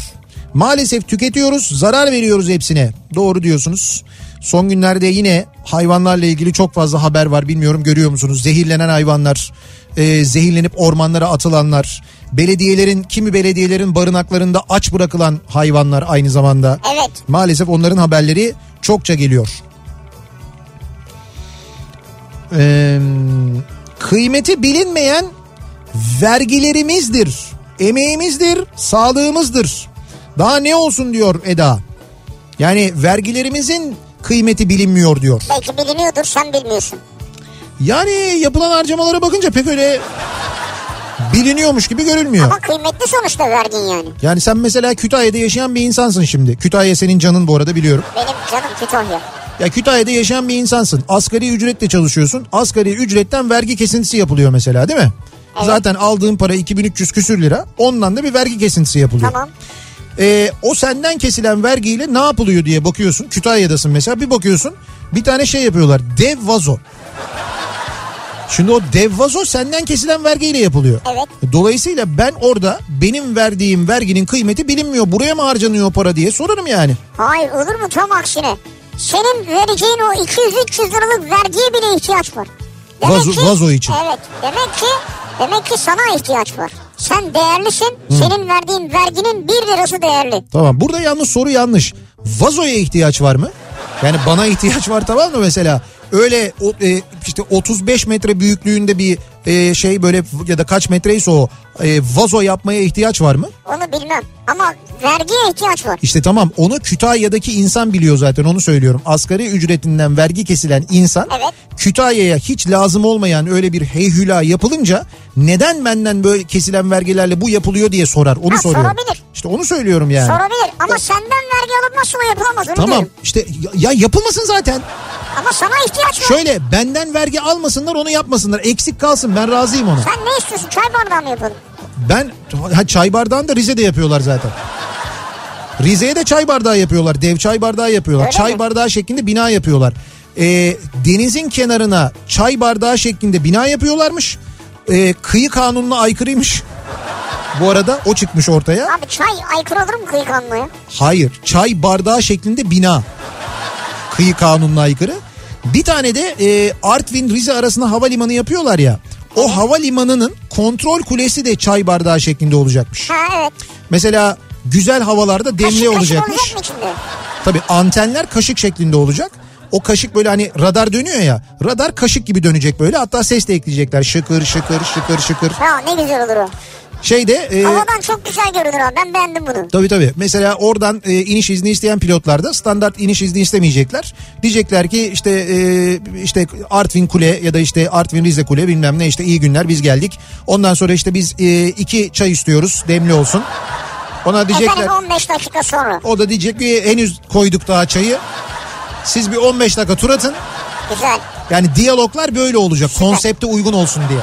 Maalesef tüketiyoruz, zarar veriyoruz hepsine. Doğru diyorsunuz. Son günlerde yine hayvanlarla ilgili çok fazla haber var. Bilmiyorum görüyor musunuz? Zehirlenen hayvanlar, e, zehirlenip ormanlara atılanlar, belediyelerin kimi belediyelerin barınaklarında aç bırakılan hayvanlar aynı zamanda. Evet. Maalesef onların haberleri çokça geliyor. Ee, kıymeti bilinmeyen vergilerimizdir, emeğimizdir, sağlığımızdır. Daha ne olsun diyor Eda. Yani vergilerimizin kıymeti bilinmiyor diyor. Belki biliniyordur sen bilmiyorsun. Yani yapılan harcamalara bakınca pek öyle biliniyormuş gibi görülmüyor. Ama kıymetli sonuçta vergin yani. Yani sen mesela Kütahya'da yaşayan bir insansın şimdi. Kütahya senin canın bu arada biliyorum. Benim canım Kütahya. Ya Kütahya'da yaşayan bir insansın. Asgari ücretle çalışıyorsun. Asgari ücretten vergi kesintisi yapılıyor mesela değil mi? Evet. Zaten aldığın para 2300 küsür lira. Ondan da bir vergi kesintisi yapılıyor. Tamam. Ee, o senden kesilen vergiyle ne yapılıyor diye bakıyorsun. Kütahya'dasın mesela bir bakıyorsun. Bir tane şey yapıyorlar. Dev vazo. Şimdi o dev vazo senden kesilen vergiyle yapılıyor. Evet. Dolayısıyla ben orada benim verdiğim verginin kıymeti bilinmiyor. Buraya mı harcanıyor para diye sorarım yani. Hayır olur mu tam aksine. Senin vereceğin o 200-300 liralık vergiye bile ihtiyaç var. Vazo- vazo için. Evet. Demek ki demek ki sana ihtiyaç var. Sen değerlisin. Senin verdiğin verginin 1 lirası değerli. Tamam burada yalnız soru yanlış. Vazoya ihtiyaç var mı? Yani bana ihtiyaç var tamam mı mesela? Öyle e, işte 35 metre büyüklüğünde bir e, şey böyle ya da kaç metreyse o e, vazo yapmaya ihtiyaç var mı? Onu bilmem. Ama vergiye ihtiyaç var. İşte tamam onu Kütahya'daki insan biliyor zaten onu söylüyorum. Asgari ücretinden vergi kesilen insan Evet. Kütahya'ya hiç lazım olmayan öyle bir heyhüla yapılınca neden benden böyle kesilen vergilerle bu yapılıyor diye sorar. Onu Ha, soruyorum. sorabilir. İşte onu söylüyorum yani. Sorabilir. Ama senden vergi alınmazsa o yapılamaz. Onu Tamam diyorum. işte ya, ya yapılmasın zaten. Ama sana ihtiyaç var. Şöyle benden vergi almasınlar onu yapmasınlar. Eksik kalsın ben razıyım ona. Sen ne istiyorsun? Çay bardağı mı yapalım? Ben ha, çay bardağını da Rize'de yapıyorlar zaten. Rize'ye de çay bardağı yapıyorlar. Dev çay bardağı yapıyorlar. Öyle çay mi? bardağı şeklinde bina yapıyorlar. Ee, denizin kenarına çay bardağı şeklinde bina yapıyorlarmış. Ee, kıyı kanununa aykırıymış. Bu arada o çıkmış ortaya. Abi çay aykırı olur mu kıyı kanununa? Hayır. Çay bardağı şeklinde bina. Kıyı kanununa aykırı. Bir tane de e, Artvin Rize arasında havalimanı yapıyorlar ya. O havalimanının kontrol kulesi de çay bardağı şeklinde olacakmış. Ha evet. Mesela güzel havalarda demli Kaşık kaşık olacakmış. olacak mı? Tabii antenler kaşık şeklinde olacak. O kaşık böyle hani radar dönüyor ya. Radar kaşık gibi dönecek böyle. Hatta ses de ekleyecekler. Şıkır şıkır şıkır şıkır. Ha ne güzel olur o. Şeyde e, Havadan çok güzel görünür abi. Ben beğendim bunu. Tabii tabii. Mesela oradan e, iniş izni isteyen pilotlar da standart iniş izni istemeyecekler. Diyecekler ki işte e, işte Artvin Kule ya da işte Artvin Rize Kule bilmem ne işte iyi günler biz geldik. Ondan sonra işte biz e, iki çay istiyoruz demli olsun. Ona diyecekler Efendim 15 dakika sonra. o da diyecek ki henüz koyduk daha çayı. Siz bir 15 dakika tur atın. Güzel. Yani diyaloglar böyle olacak. Konsepte uygun olsun diye.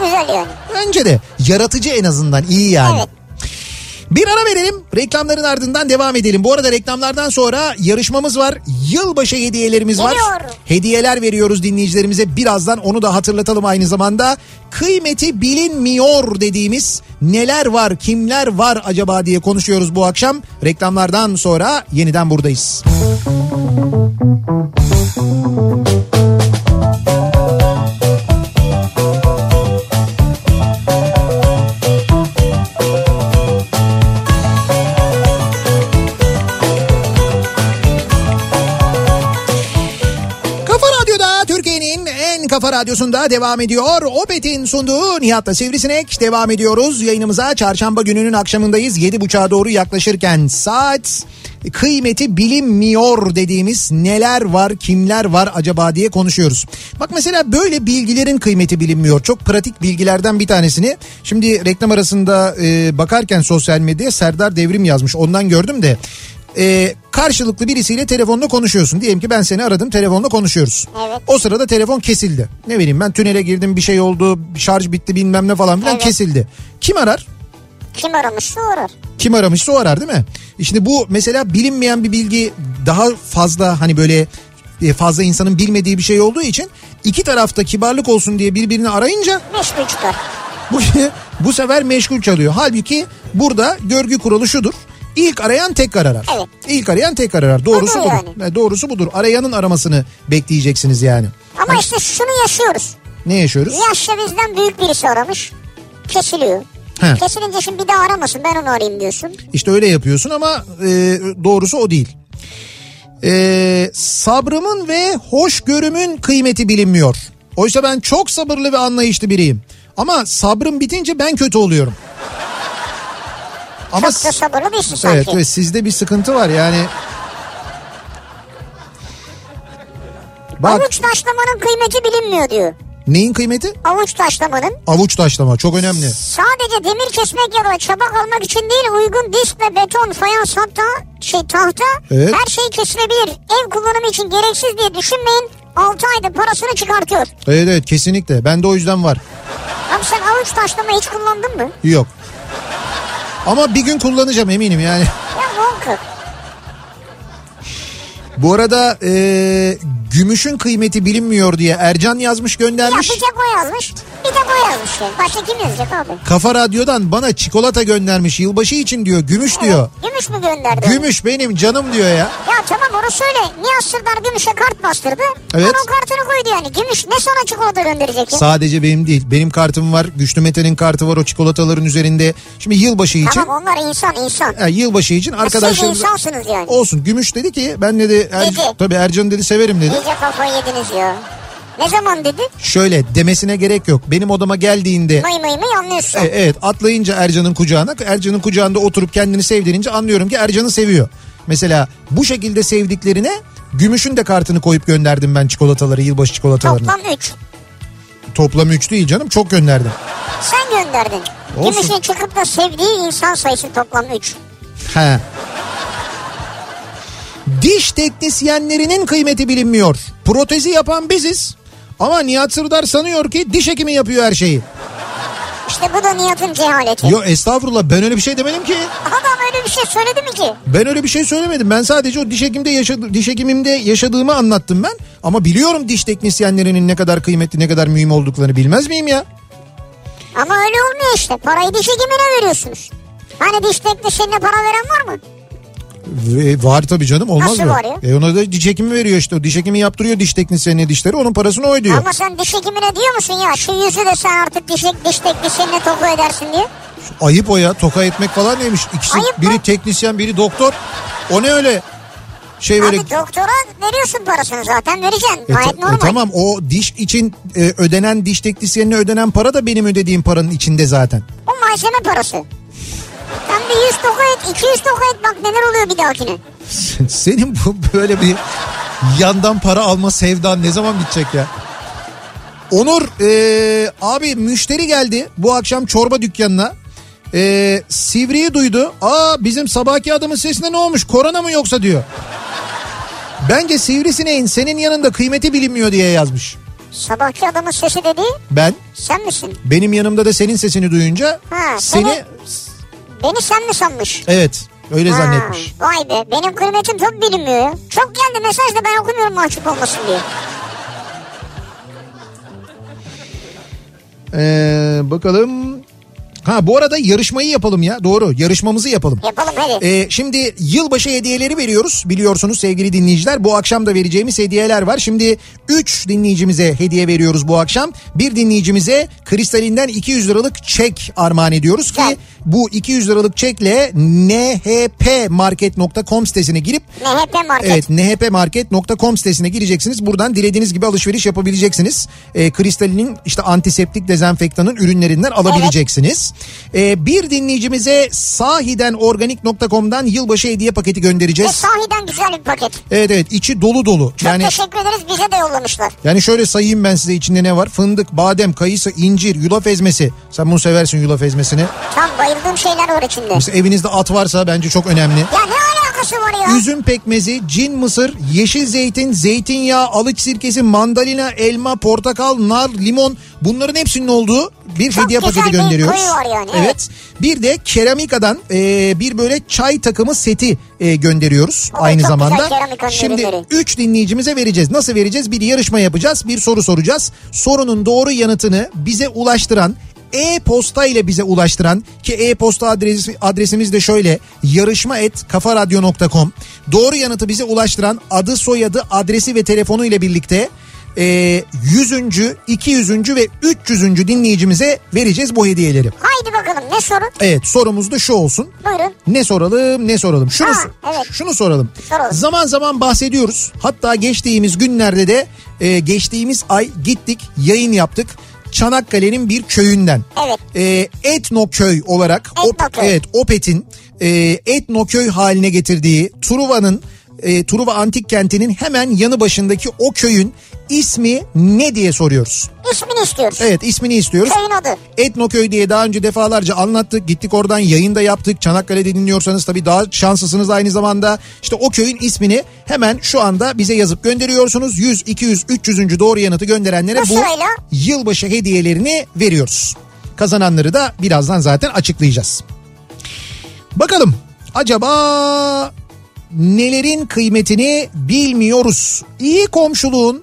Bence güzel yani. Bence de yaratıcı en azından iyi yani. Evet. Bir ara verelim. Reklamların ardından devam edelim. Bu arada reklamlardan sonra yarışmamız var. Yılbaşı hediyelerimiz var. Geliyor. Hediyeler veriyoruz dinleyicilerimize. Birazdan onu da hatırlatalım aynı zamanda. Kıymeti bilinmiyor dediğimiz neler var, kimler var acaba diye konuşuyoruz bu akşam. Reklamlardan sonra yeniden buradayız. Kafa kafa radyosunda devam ediyor. Opet'in sunduğu Nihat'la Sivrisinek devam ediyoruz. Yayınımıza çarşamba gününün akşamındayız. 7.30'a doğru yaklaşırken saat kıymeti bilinmiyor dediğimiz neler var kimler var acaba diye konuşuyoruz. Bak mesela böyle bilgilerin kıymeti bilinmiyor. Çok pratik bilgilerden bir tanesini şimdi reklam arasında e, bakarken sosyal medyaya Serdar Devrim yazmış ondan gördüm de e, karşılıklı birisiyle telefonla konuşuyorsun. Diyelim ki ben seni aradım telefonla konuşuyoruz. Evet. O sırada telefon kesildi. Ne bileyim ben tünele girdim bir şey oldu şarj bitti bilmem ne falan filan Evet. kesildi. Kim arar? Kim aramışsa uğrar. Kim aramışsa o arar değil mi? Şimdi bu mesela bilinmeyen bir bilgi daha fazla hani böyle e, fazla insanın bilmediği bir şey olduğu için iki tarafta kibarlık olsun diye birbirini arayınca Meşgul çıkar. bu, [LAUGHS] bu sefer meşgul çalıyor. Halbuki burada görgü kuralı şudur. İlk arayan tekrar arar. Evet. İlk arayan tekrar arar. Doğrusu Budur budur. yani. Doğrusu budur. Arayanın aramasını bekleyeceksiniz yani. Ama işte şunu yaşıyoruz. Ne yaşıyoruz? Yaşça bizden büyük birisi aramış. Kesiliyor. He. Kesilince şimdi bir daha aramasın ben onu arayayım diyorsun. İşte öyle yapıyorsun ama e, doğrusu o değil. E, sabrımın ve hoşgörümün kıymeti bilinmiyor. Oysa ben çok sabırlı ve anlayışlı biriyim. Ama sabrım bitince ben kötü oluyorum. Ama Çok da sabırlı değilsin sanki. evet, evet sizde bir sıkıntı var yani. Bak Avuç taşlamanın kıymeti bilinmiyor diyor. neyin kıymeti? Avuç taşlamanın Avuç taşlama çok önemli. sadece demir kesmek ya da çabak almak için değil uygun disk ve beton, fayans hatta şey tahta Evet. her şey kesilebilir. Ev kullanımı için gereksiz diye düşünmeyin. 6 ayda parasını çıkartıyor. Evet evet kesinlikle. Bende o yüzden var. Abi sen avuç taşlama hiç kullandın mı? Yok. Ama bir gün kullanacağım eminim yani. Ya muhakkak. Bu arada e, gümüşün kıymeti bilinmiyor diye Ercan yazmış göndermiş. Yapacak o yazmış. De bu yazmış. Yani. Başka kim yazacak abi? Kafa Radyo'dan bana çikolata göndermiş yılbaşı için diyor. Gümüş diyor. Gümüş mü gönderdi? Gümüş benim canım diyor ya. Ya tamam onu söyle. Nihat Sırdar Gümüş'e kart bastırdı. Evet. Onun kartını koydu yani. Gümüş ne sana çikolata gönderecek ya? Sadece benim değil. Benim kartım var. Güçlü Mete'nin kartı var o çikolataların üzerinde. Şimdi yılbaşı için. Tamam onlar insan insan. Yani yılbaşı için Siz arkadaşlarımız insansınız yani. olsun. Gümüş dedi ki ben dedi Er- tabii Ercan dedi severim dedi. İyice kafayı yediniz ya. Ne zaman dedi? Şöyle demesine gerek yok. Benim odama geldiğinde Mıy mıy mıy anlıyorsun. E, evet atlayınca Ercan'ın kucağına Ercan'ın kucağında oturup kendini sevdirince anlıyorum ki Ercan'ı seviyor. Mesela bu şekilde sevdiklerine Gümüş'ün de kartını koyup gönderdim ben çikolataları yılbaşı çikolatalarını. Toplam 3. Toplam 3 değil canım çok gönderdim. Sen gönderdin. Olsun. Gümüşün çıkıp da sevdiği insan sayısı toplam 3. He. Diş teknisyenlerinin kıymeti bilinmiyor. Protezi yapan biziz. Ama Nihat Sırdar sanıyor ki diş hekimi yapıyor her şeyi. İşte bu da Nihat'ın cehaleti. Yo estağfurullah ben öyle bir şey demedim ki. Adam öyle bir şey söyledi mi ki? Ben öyle bir şey söylemedim. Ben sadece o diş hekimde yaşadı, diş hekimimde yaşadığımı anlattım ben. Ama biliyorum diş teknisyenlerinin ne kadar kıymetli, ne kadar mühim olduklarını bilmez miyim ya? Ama öyle olmuyor işte. Parayı diş hekimine veriyorsunuz. Hani diş teknisyenine para veren var mı? Var tabii canım olmaz Nasıl mı? var ya? E ona da diş hekimi veriyor işte. O diş hekimi yaptırıyor diş teknisyenine dişleri onun parasını o ödüyor. Ama sen diş hekimine diyor musun ya şu yüzü de sen artık diş, diş teknisyenine topu edersin diye. Ayıp o ya toka etmek falan neymiş. İkisi Ayıp mı? biri teknisyen biri doktor. O ne öyle? Şey böyle Abi doktora veriyorsun parasını zaten vereceksin. E, Gayet ta- e, normal. tamam o diş için e, ödenen diş teknisyenine ödenen para da benim ödediğim paranın içinde zaten. O malzeme parası. Sen bir 100 toka et, 200 toka et bak neler oluyor bir dahakine. [LAUGHS] Senin bu böyle bir yandan para alma sevdan ne zaman bitecek ya? Onur e, abi müşteri geldi bu akşam çorba dükkanına. E, Sivri'yi duydu. Aa bizim sabahki adamın sesine ne olmuş korona mı yoksa diyor. Bence sivrisineğin senin yanında kıymeti bilinmiyor diye yazmış. Sabahki adamın sesi dedi Ben sen misin? benim yanımda da senin sesini duyunca Ha, seni seni- Beni sen mi sanmış? evet öyle Ha, zannetmiş. Vay be benim kıymetim çok bilinmiyor ya. Çok geldi mesaj da ben okumuyorum mahcup olmasın diye. Ee, bakalım. Ha bu arada yarışmayı yapalım ya. Doğru yarışmamızı yapalım. Yapalım hadi. Ee, şimdi yılbaşı hediyeleri veriyoruz biliyorsunuz sevgili dinleyiciler. Bu akşam da vereceğimiz hediyeler var. Şimdi 3 dinleyicimize hediye veriyoruz bu akşam. Bir dinleyicimize kristalinden 200 liralık çek armağan ediyoruz ki Güzel. Bu 200 liralık çekle nhpmarket.com sitesine girip MHP Market. Evet nhpmarket.com sitesine gireceksiniz. Buradan dilediğiniz gibi alışveriş yapabileceksiniz. E, Kristal'in işte antiseptik dezenfektanın ürünlerinden alabileceksiniz. E, bir dinleyicimize sahiden organik.com'dan yılbaşı hediye paketi göndereceğiz. sahiden güzel bir paket. Evet evet içi dolu dolu. Çok Yani teşekkür ederiz bize de yollamışlar. yani şöyle sayayım ben size içinde ne var? Fındık, badem, kayısı, incir, yulaf ezmesi. Sen bunu seversin yulaf ezmesini. Tam bayıldığım şeyler var içinde. Mesela evinizde at varsa bence çok önemli. Ya ne alakası var ya? Üzüm pekmezi, cin mısır, yeşil zeytin, zeytinyağı, alıç sirkesi, mandalina, elma, portakal, nar, limon bunların hepsinin olduğu bir Çok hediye paketi gönderiyoruz. var yani, Evet. evet. Bir de keramikadan e, bir böyle çay takımı seti e, gönderiyoruz Evet, aynı çok zamanda. Şimdi ürünleri. 3 dinleyicimize vereceğiz. Nasıl vereceğiz? Bir yarışma yapacağız. Bir soru soracağız. Sorunun doğru yanıtını bize ulaştıran e-posta ile bize ulaştıran ki e-posta adresi, adresimiz de şöyle yarışma et kafaradyo.com doğru yanıtı bize ulaştıran adı soyadı adresi ve telefonu ile birlikte e, 100. 200. ve 300. dinleyicimize vereceğiz bu hediyeleri. Haydi bakalım ne soru? Evet sorumuz da şu olsun. Buyurun. Ne soralım ne soralım. Şunu Ha, evet. şunu soralım. Soralım. Zaman zaman bahsediyoruz. Hatta geçtiğimiz günlerde de e, geçtiğimiz ay gittik yayın yaptık. Çanakkale'nin bir köyünden. Evet. E, Etnoköy olarak Etnoköy. evet Opet'in e, Etnoköy haline getirdiği Truva'nın e, Truva Antik Kenti'nin hemen yanı başındaki o köyün ismi ne diye soruyoruz. İsmini istiyoruz. Evet ismini istiyoruz. Köyün adı. Etnoköy diye daha önce defalarca anlattık. Gittik oradan yayında yaptık. Çanakkale'de dinliyorsanız tabii daha şanslısınız aynı zamanda. İşte o köyün ismini hemen şu anda bize yazıp gönderiyorsunuz. 100, 200, 300. doğru yanıtı gönderenlere Bu bu sırayla? yılbaşı hediyelerini veriyoruz. Kazananları da birazdan zaten açıklayacağız. Bakalım acaba nelerin kıymetini bilmiyoruz. İyi komşuluğun,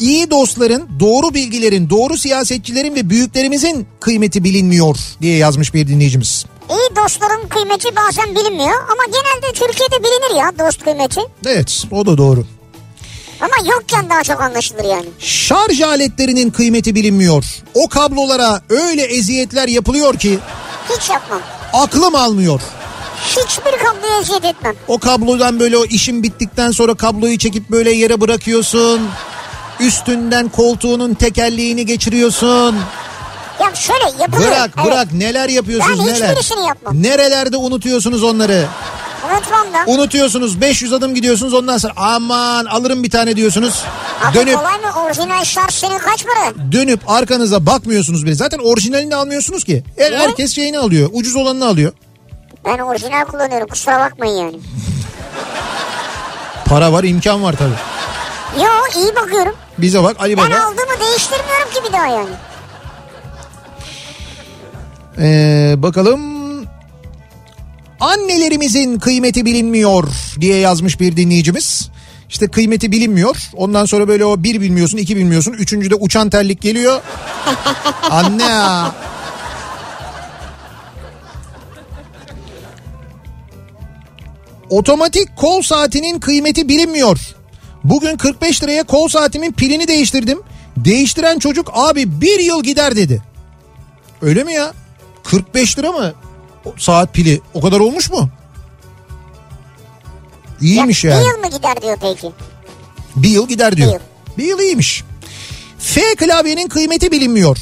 iyi dostların, doğru bilgilerin, doğru siyasetçilerin ve büyüklerimizin kıymeti bilinmiyor diye yazmış bir dinleyicimiz. İyi dostların kıymeti bazen bilinmiyor ama genelde Türkiye'de bilinir ya dost kıymeti. Evet o da doğru. Ama yokken daha çok anlaşılır yani. Şarj aletlerinin kıymeti bilinmiyor. O kablolara öyle eziyetler yapılıyor ki Hiç yapmam. aklım almıyor. Hiçbir kabloya eziyet etmem. O kablodan böyle o işin bittikten sonra kabloyu çekip böyle yere bırakıyorsun. Üstünden koltuğunun tekerleğini geçiriyorsun. Ya şöyle yapılıyor. Bırak Evet. bırak neler yapıyorsunuz Ben neler. hiçbirisini yapmam. Nerelerde unutuyorsunuz onları. Unutmam da. Unutuyorsunuz 500 adım gidiyorsunuz ondan sonra aman alırım bir tane diyorsunuz. Abi Dönüp kolay mı? Orijinal şarj senin kaç para? dönüp arkanıza bakmıyorsunuz bile. Zaten orijinalini almıyorsunuz ki. Ne? Herkes şeyini alıyor. Ucuz olanını alıyor. Ben orijinal kullanıyorum kusura bakmayın yani. Para var imkan var tabii. Yo iyi bakıyorum bize bak Ali Baba. Ben oldu değiştirmiyorum ki bir daha yani. Ee, bakalım annelerimizin kıymeti bilinmiyor diye yazmış bir dinleyicimiz. İşte kıymeti bilinmiyor. Ondan sonra böyle o bir bilmiyorsun, iki bilmiyorsun. Üçüncüde uçan terlik geliyor. [LAUGHS] Anne ya. Otomatik kol saatinin kıymeti bilinmiyor. Bugün 45 liraya kol saatimin pilini değiştirdim. Değiştiren çocuk abi bir yıl gider dedi. Öyle mi ya? 45 lira mı? O saat pili o kadar olmuş mu? İyiymiş ya, yani. Bir yıl mı gider diyor peki? Bir yıl gider diyor. Bir yıl. Bir yıl iyiymiş. F klavyenin kıymeti bilinmiyor.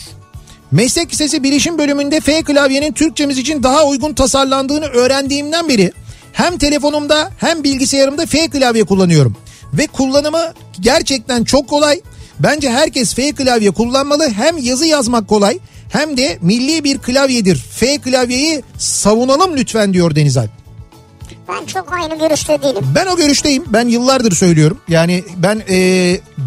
Meslek lisesi bilişim bölümünde F klavyenin Türkçemiz için daha uygun tasarlandığını öğrendiğimden beri hem telefonumda hem bilgisayarımda F klavye kullanıyorum. Ve kullanımı gerçekten çok kolay. Bence herkes F klavye kullanmalı. Hem yazı yazmak kolay hem de milli bir klavyedir. F klavyeyi savunalım lütfen diyor Deniz Alp. Ben çok aynı görüşte değilim. Ben o görüşteyim. Ben yıllardır söylüyorum. Yani ben e,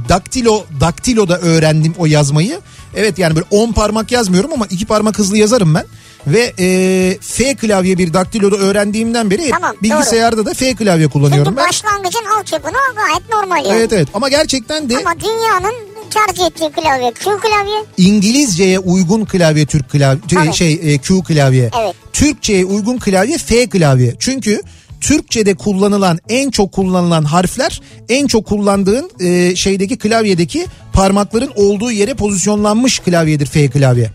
daktilo daktiloda öğrendim o yazmayı. Evet yani böyle 10 parmak yazmıyorum ama iki parmak hızlı yazarım ben. Ve e, F klavye bir daktiloda öğrendiğimden beri Tamam, bilgisayarda da F klavye kullanıyorum Çünkü ben. başlangıcın altyapını gayet normal yani. Evet evet ama gerçekten de Ama dünyanın tercih ettiği klavye Q klavye. İngilizceye uygun klavye Türk klavye Tabii. şey e, Q klavye. Evet. Türkçeye uygun klavye F klavye. Çünkü Türkçe'de kullanılan en çok kullanılan harfler en çok kullandığın e, şeydeki klavyedeki parmakların olduğu yere pozisyonlanmış klavyedir F klavye.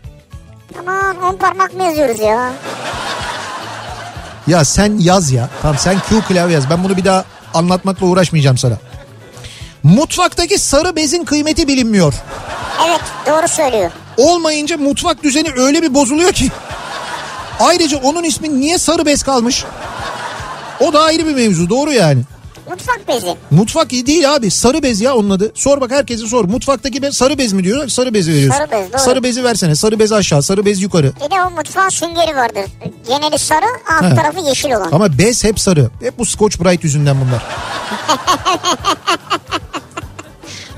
Aman on parmak mı yazıyoruz ya? Ya sen yaz ya. Tamam sen Q klavye yaz. Ben bunu bir daha anlatmakla uğraşmayacağım sana. Mutfaktaki sarı bezin kıymeti bilinmiyor. Evet doğru söylüyor. Olmayınca mutfak düzeni öyle bir bozuluyor ki. Ayrıca onun ismi niye sarı bez kalmış? O da ayrı bir mevzu doğru yani. Mutfak bezi. Mutfak iyi değil abi sarı bez ya onun adı. Sor bak herkese sor. Mutfaktaki bez sarı bez mi diyor? Sarı bezi veriyorsun. Sarı bez, doğru. Sarı bezi versene. Sarı bez aşağı, sarı bez yukarı. Bir de o mutfağın süngeri vardır. Geneli sarı alt He. tarafı yeşil olan. Ama bez hep sarı. Hep bu Scotch Brite yüzünden bunlar. [LAUGHS]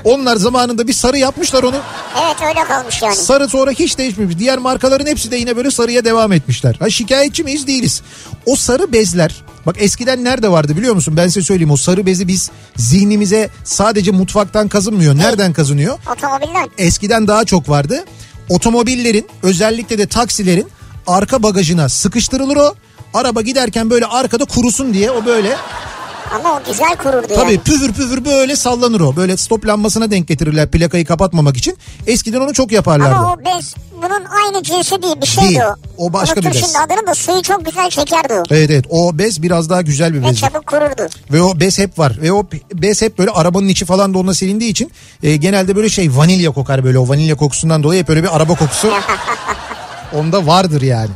Onlar zamanında bir sarı yapmışlar onu. Evet öyle kalmış yani. Sarı sonra hiç değişmemiş. Diğer markaların hepsi de yine böyle sarıya devam etmişler. Ha şikayetçi miyiz? Değiliz. O sarı bezler bak eskiden nerede vardı biliyor musun? Ben size söyleyeyim o sarı bezi biz zihnimize sadece mutfaktan kazınmıyor. Nereden kazınıyor? Otomobilden. Eskiden daha çok vardı. Otomobillerin özellikle de taksilerin arka bagajına sıkıştırılır o. Araba giderken böyle arkada kurusun diye o böyle Ama o güzel kururdu Tabii yani. püfür püfür böyle sallanır o. Böyle stop lambasına denk getirirler plakayı kapatmamak için. Eskiden onu çok yaparlardı. Ama o bez bunun aynı cinsi değil bir şeydi Değil. o. O başka Unuttum bir bez. şimdi adını da suyu çok güzel çekerdi o. Evet evet o bez biraz daha güzel bir Ve bez. çabuk kururdu. Ve o bez hep var. Ve o bez hep böyle arabanın içi falan da onunla silindiği için e, genelde böyle şey vanilya kokar böyle o vanilya kokusundan dolayı hep böyle bir araba kokusu [LAUGHS] onda vardır yani.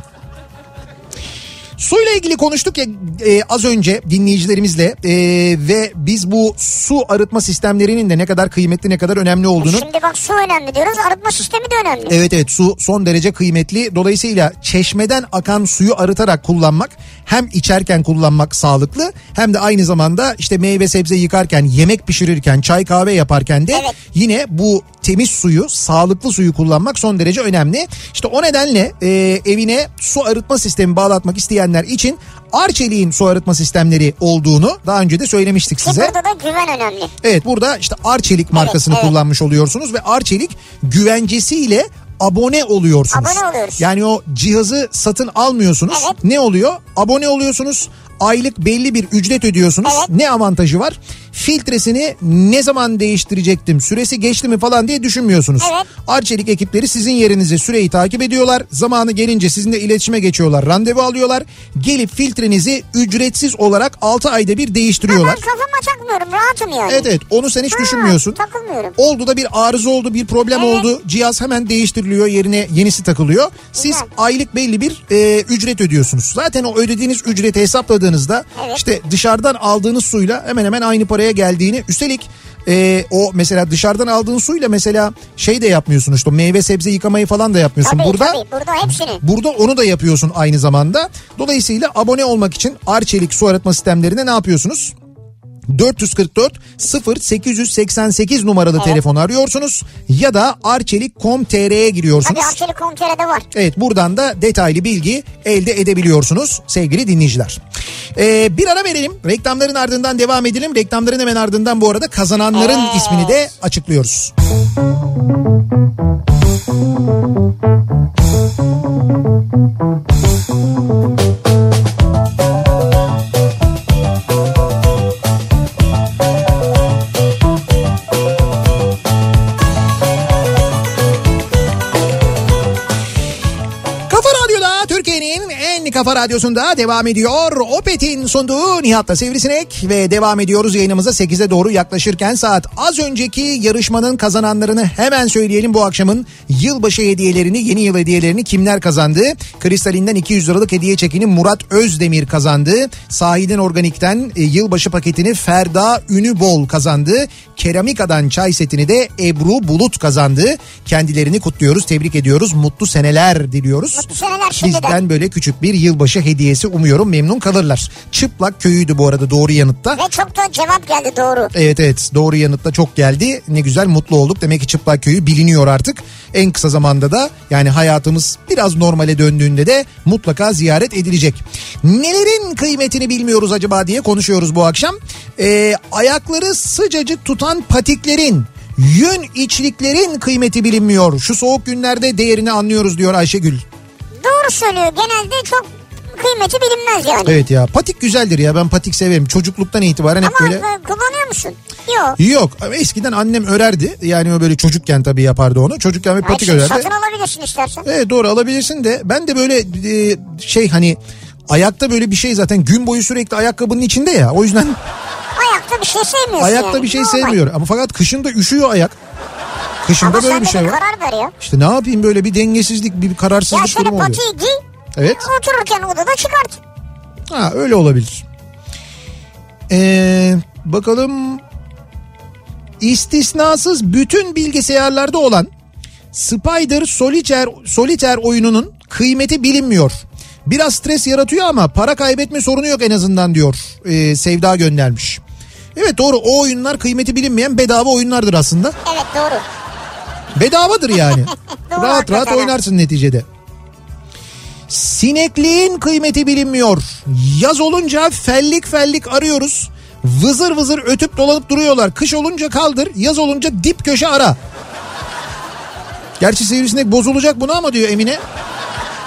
Suyla ilgili konuştuk ya e, az önce dinleyicilerimizle e, ve biz bu su arıtma sistemlerinin de ne kadar kıymetli ne kadar önemli olduğunu Şimdi bak su önemli diyoruz arıtma sistemi de önemli. Evet evet su son derece kıymetli. Dolayısıyla çeşmeden akan suyu arıtarak kullanmak hem içerken kullanmak sağlıklı hem de aynı zamanda işte meyve sebze yıkarken, yemek pişirirken, çay kahve yaparken de Evet. yine bu temiz suyu, sağlıklı suyu kullanmak son derece önemli. İşte o nedenle e, evine su arıtma sistemi bağlatmak isteyenler için Arçelik'in su arıtma sistemleri olduğunu daha önce de söylemiştik size. burada da güven önemli. Evet burada işte Arçelik markasını evet. kullanmış oluyorsunuz ve Arçelik güvencesiyle abone oluyorsunuz. Abone oluyoruz. Yani o cihazı satın almıyorsunuz. Evet. Ne oluyor? Abone oluyorsunuz. Aylık belli bir ücret ödüyorsunuz. Evet. Ne avantajı var? Filtresini ne zaman değiştirecektim? Süresi geçti mi falan diye düşünmüyorsunuz. Evet. Arçelik ekipleri sizin yerinize süreyi takip ediyorlar. Zamanı gelince sizinle iletişime geçiyorlar. Randevu alıyorlar. Gelip filtrenizi ücretsiz olarak 6 ayda bir Ha, değiştiriyorlar. ben kafama takmıyorum rahatım yani. Evet evet onu sen hiç Ha, düşünmüyorsun. Takılmıyorum. Oldu da bir arıza oldu bir problem Evet. oldu cihaz hemen değiştiriliyor yerine yenisi takılıyor. Siz Güzel. aylık belli bir e, ücret ödüyorsunuz. Zaten o ödediğiniz ücreti hesapladığınızda Evet. işte dışarıdan aldığınız suyla hemen hemen aynı paraya geldiğini üstelik e, o mesela dışarıdan aldığın suyla mesela şey de yapmıyorsun işte meyve sebze yıkamayı falan da yapmıyorsun. Tabii Burada tabii burada hepsini. Burada onu da yapıyorsun aynı zamanda. Dolayısıyla abone olmak için Arçelik su arıtma sistemlerine ne yapıyorsunuz? 444 0888 numaralı telefonu arıyorsunuz ya da arçelik.com.tr'ye giriyorsunuz. Tabii Arçelik.com.tr'de var. Evet buradan da detaylı bilgi elde edebiliyorsunuz sevgili dinleyiciler. Ee, bir ara verelim reklamların ardından devam edelim. Reklamların hemen ardından bu arada kazananların Evet. ismini de açıklıyoruz. Kafa Radyosu'nda devam ediyor. Opet'in sunduğu Nihat'ta Sivrisinek ve devam ediyoruz yayınımıza 8'e doğru yaklaşırken saat. Az önceki yarışmanın kazananlarını hemen söyleyelim bu akşamın yılbaşı hediyelerini, yeni yıl hediyelerini kimler kazandı? Kristalinden 200 liralık hediye çekini Murat Özdemir kazandı. Sahiden Organik'ten e, yılbaşı paketini Ferda Ünübol kazandı. Keramika'dan çay setini de Ebru Bulut kazandı. Kendilerini kutluyoruz, tebrik ediyoruz. Mutlu seneler diliyoruz. Mutlu seneler şimdiden. Bizden böyle küçük bir yılbaşı hediyesi umuyorum memnun kalırlar. Çıplak köyüydü bu arada doğru yanıtta. Ve çok da cevap geldi doğru. Evet evet doğru yanıtta çok geldi. Ne güzel mutlu olduk. Demek ki Çıplak Köyü biliniyor artık. En kısa zamanda da yani hayatımız biraz normale döndüğünde de mutlaka ziyaret edilecek. Nelerin kıymetini bilmiyoruz acaba diye konuşuyoruz bu akşam. Ee, ayakları sıcacık tutan patiklerin yün içliklerin kıymeti bilinmiyor. Şu soğuk günlerde değerini anlıyoruz diyor Ayşegül. Doğru söylüyor. Genelde çok kıymeti bilinmez yani. Evet ya patik güzeldir ya ben patik severim. Çocukluktan itibaren hep Ama böyle... e, kullanıyor musun? Yok. Yok ama eskiden annem örerdi. Yani o böyle çocukken tabii yapardı onu. Çocukken bir Ay, patik şimdi örerdi. satın alabilirsin istersen. Evet doğru alabilirsin de ben de böyle e, şey hani ayakta böyle bir şey zaten gün boyu sürekli ayakkabının içinde ya. O yüzden [LAUGHS] Ayakta bir şey sevmiyorsun ayakta yani. bir şey sevmiyor. Ama fakat kışında üşüyor ayak. Kışında Ama böyle bir şey var. karar ver ya. İşte ne yapayım böyle bir dengesizlik bir Ya kararsızlık şöyle durumu oluyor. patiyi giy. Evet. Otururken odada çıkart. Ha öyle olabilir. Ee, bakalım istisnasız bütün bilgisayarlarda olan Spider Solitaire, Solitaire oyununun kıymeti bilinmiyor. Biraz stres yaratıyor ama para kaybetme sorunu yok en azından diyor ee, Sevda göndermiş. Evet doğru o oyunlar kıymeti bilinmeyen bedava oyunlardır aslında. Evet doğru. Bedavadır yani. [LAUGHS] Doğru, rahat rahat oynarsın neticede. Sinekliğin kıymeti bilinmiyor. Yaz olunca fellik fellik arıyoruz. Vızır vızır ötüp dolanıp duruyorlar. Kış olunca kaldır, yaz olunca dip köşe ara. Gerçi sivrisinek bozulacak bunu ama diyor Emine.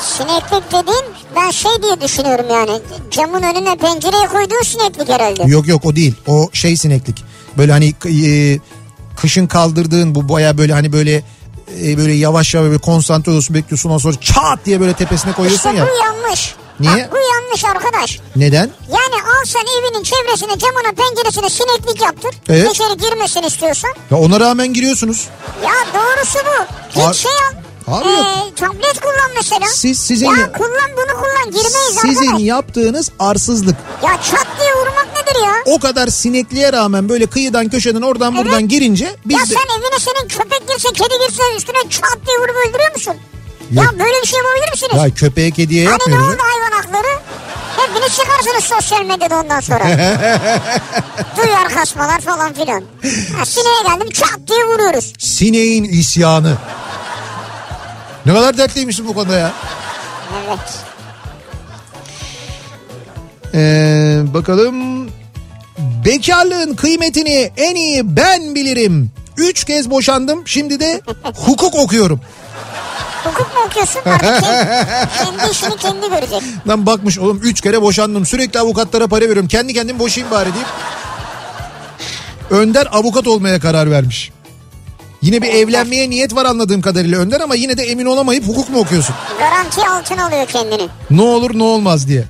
Sineklik dediğin ben şey diye düşünüyorum yani. Camın önüne pencereye koyduğun sineklik herhalde. Yok yok o değil. O şey sineklik. Böyle hani e, kışın kaldırdığın bu baya böyle hani böyle e, böyle yavaş yavaş böyle konsantre oluyorsun bekliyorsun ondan sonra çat diye böyle tepesine koyuyorsun İşte ya. bu yanlış. Niye? Bak, bu yanlış arkadaş. Neden? Yani al sen evinin çevresine camına penceresine sineklik yaptır. Evet. İçeri girmesin istiyorsan. Ya ona rağmen giriyorsunuz. Ya doğrusu bu. Git Abi- şey al. Abi yok. Ee, tablet kullan mesela. Siz sizin Ya kullan bunu kullan girmeyiz sizin arkadaş. yaptığınız arsızlık. Ya çat diye ya? O kadar sinekliğe rağmen böyle kıyıdan köşeden oradan buradan Evet. girince biz ya de sen evine senin köpek girse kedi girse üstüne çat diye vurup öldürüyor musun? Yok. Ya böyle bir şey yapabilir misiniz? ya köpeğe kediye hani ne yapmıyoruz. oldu hayvan hakları? Hepiniz çıkarsınız sosyal medyada ondan sonra. [LAUGHS] Duyar kasmalar falan filan. Ha, sineğe geldim çat diye vuruyoruz. Sineğin isyanı. Ne kadar dertliymişsin bu konuda ya. Evet. Ee, bakalım. Bekarlığın kıymetini en iyi ben bilirim. Üç kez boşandım. Şimdi de hukuk okuyorum. Hukuk mu okuyorsun? Artık [LAUGHS] kendi, işini kendi görecek. Lan bakmış oğlum üç kere boşandım. Sürekli avukatlara para veriyorum. Kendi kendim boşayayım bari deyip. Önder avukat olmaya karar vermiş. Yine bir evlenmeye niyet var anladığım kadarıyla Önder ama yine de emin olamayıp hukuk mu okuyorsun? Garanti altına alıyor kendini. Ne olur ne olmaz diye.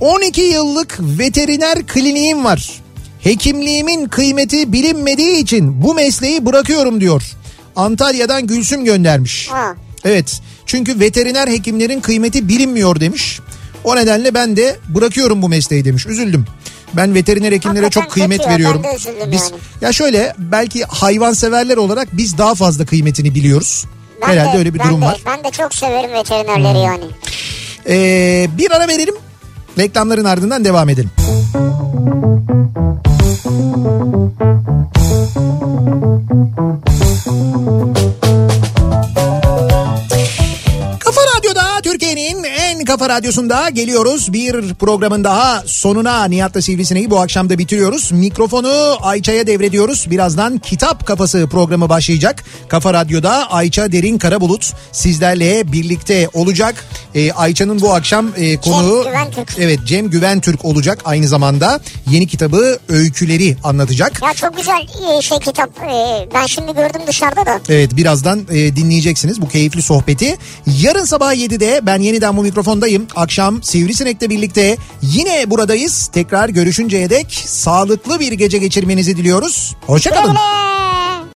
12 yıllık veteriner kliniğim var. Hekimliğimin kıymeti bilinmediği için bu mesleği bırakıyorum diyor. Antalya'dan Gülsüm göndermiş. Ha. Evet çünkü veteriner hekimlerin kıymeti bilinmiyor demiş. O nedenle ben de bırakıyorum bu mesleği demiş. Üzüldüm. Ben veteriner hekimlere Hakikaten çok kıymet ya, veriyorum. Biz yani. ya şöyle belki hayvanseverler olarak biz daha fazla kıymetini biliyoruz. Ben Herhalde de, öyle bir durum de, var. Hmm. Ben de çok severim veterinerleri yani. Ee, bir ara verelim. Reklamların ardından devam edelim. Kafa radyosunda geliyoruz. Bir programın daha sonuna Nihat'la Sivrisineği bu akşam da bitiriyoruz. Mikrofonu Ayça'ya devrediyoruz. Birazdan Kitap Kafası programı başlayacak. Kafa Radyo'da Ayça Derin Karabulut sizlerle birlikte olacak. Ee, Ayça'nın bu akşam e, konuğu... Güventürk. Evet Cem Güventürk olacak aynı zamanda. Yeni kitabı Öyküleri anlatacak. Ya çok güzel e, şey kitap. E, Ben şimdi gördüm dışarıda da. Evet birazdan e, dinleyeceksiniz bu keyifli sohbeti. Yarın sabah 7'de ben yeniden bu mikrofondayım. Akşam Sivrisinek'le birlikte yine buradayız. Tekrar görüşünceye dek sağlıklı bir gece geçirmenizi diliyoruz. Hoşçakalın. Güle.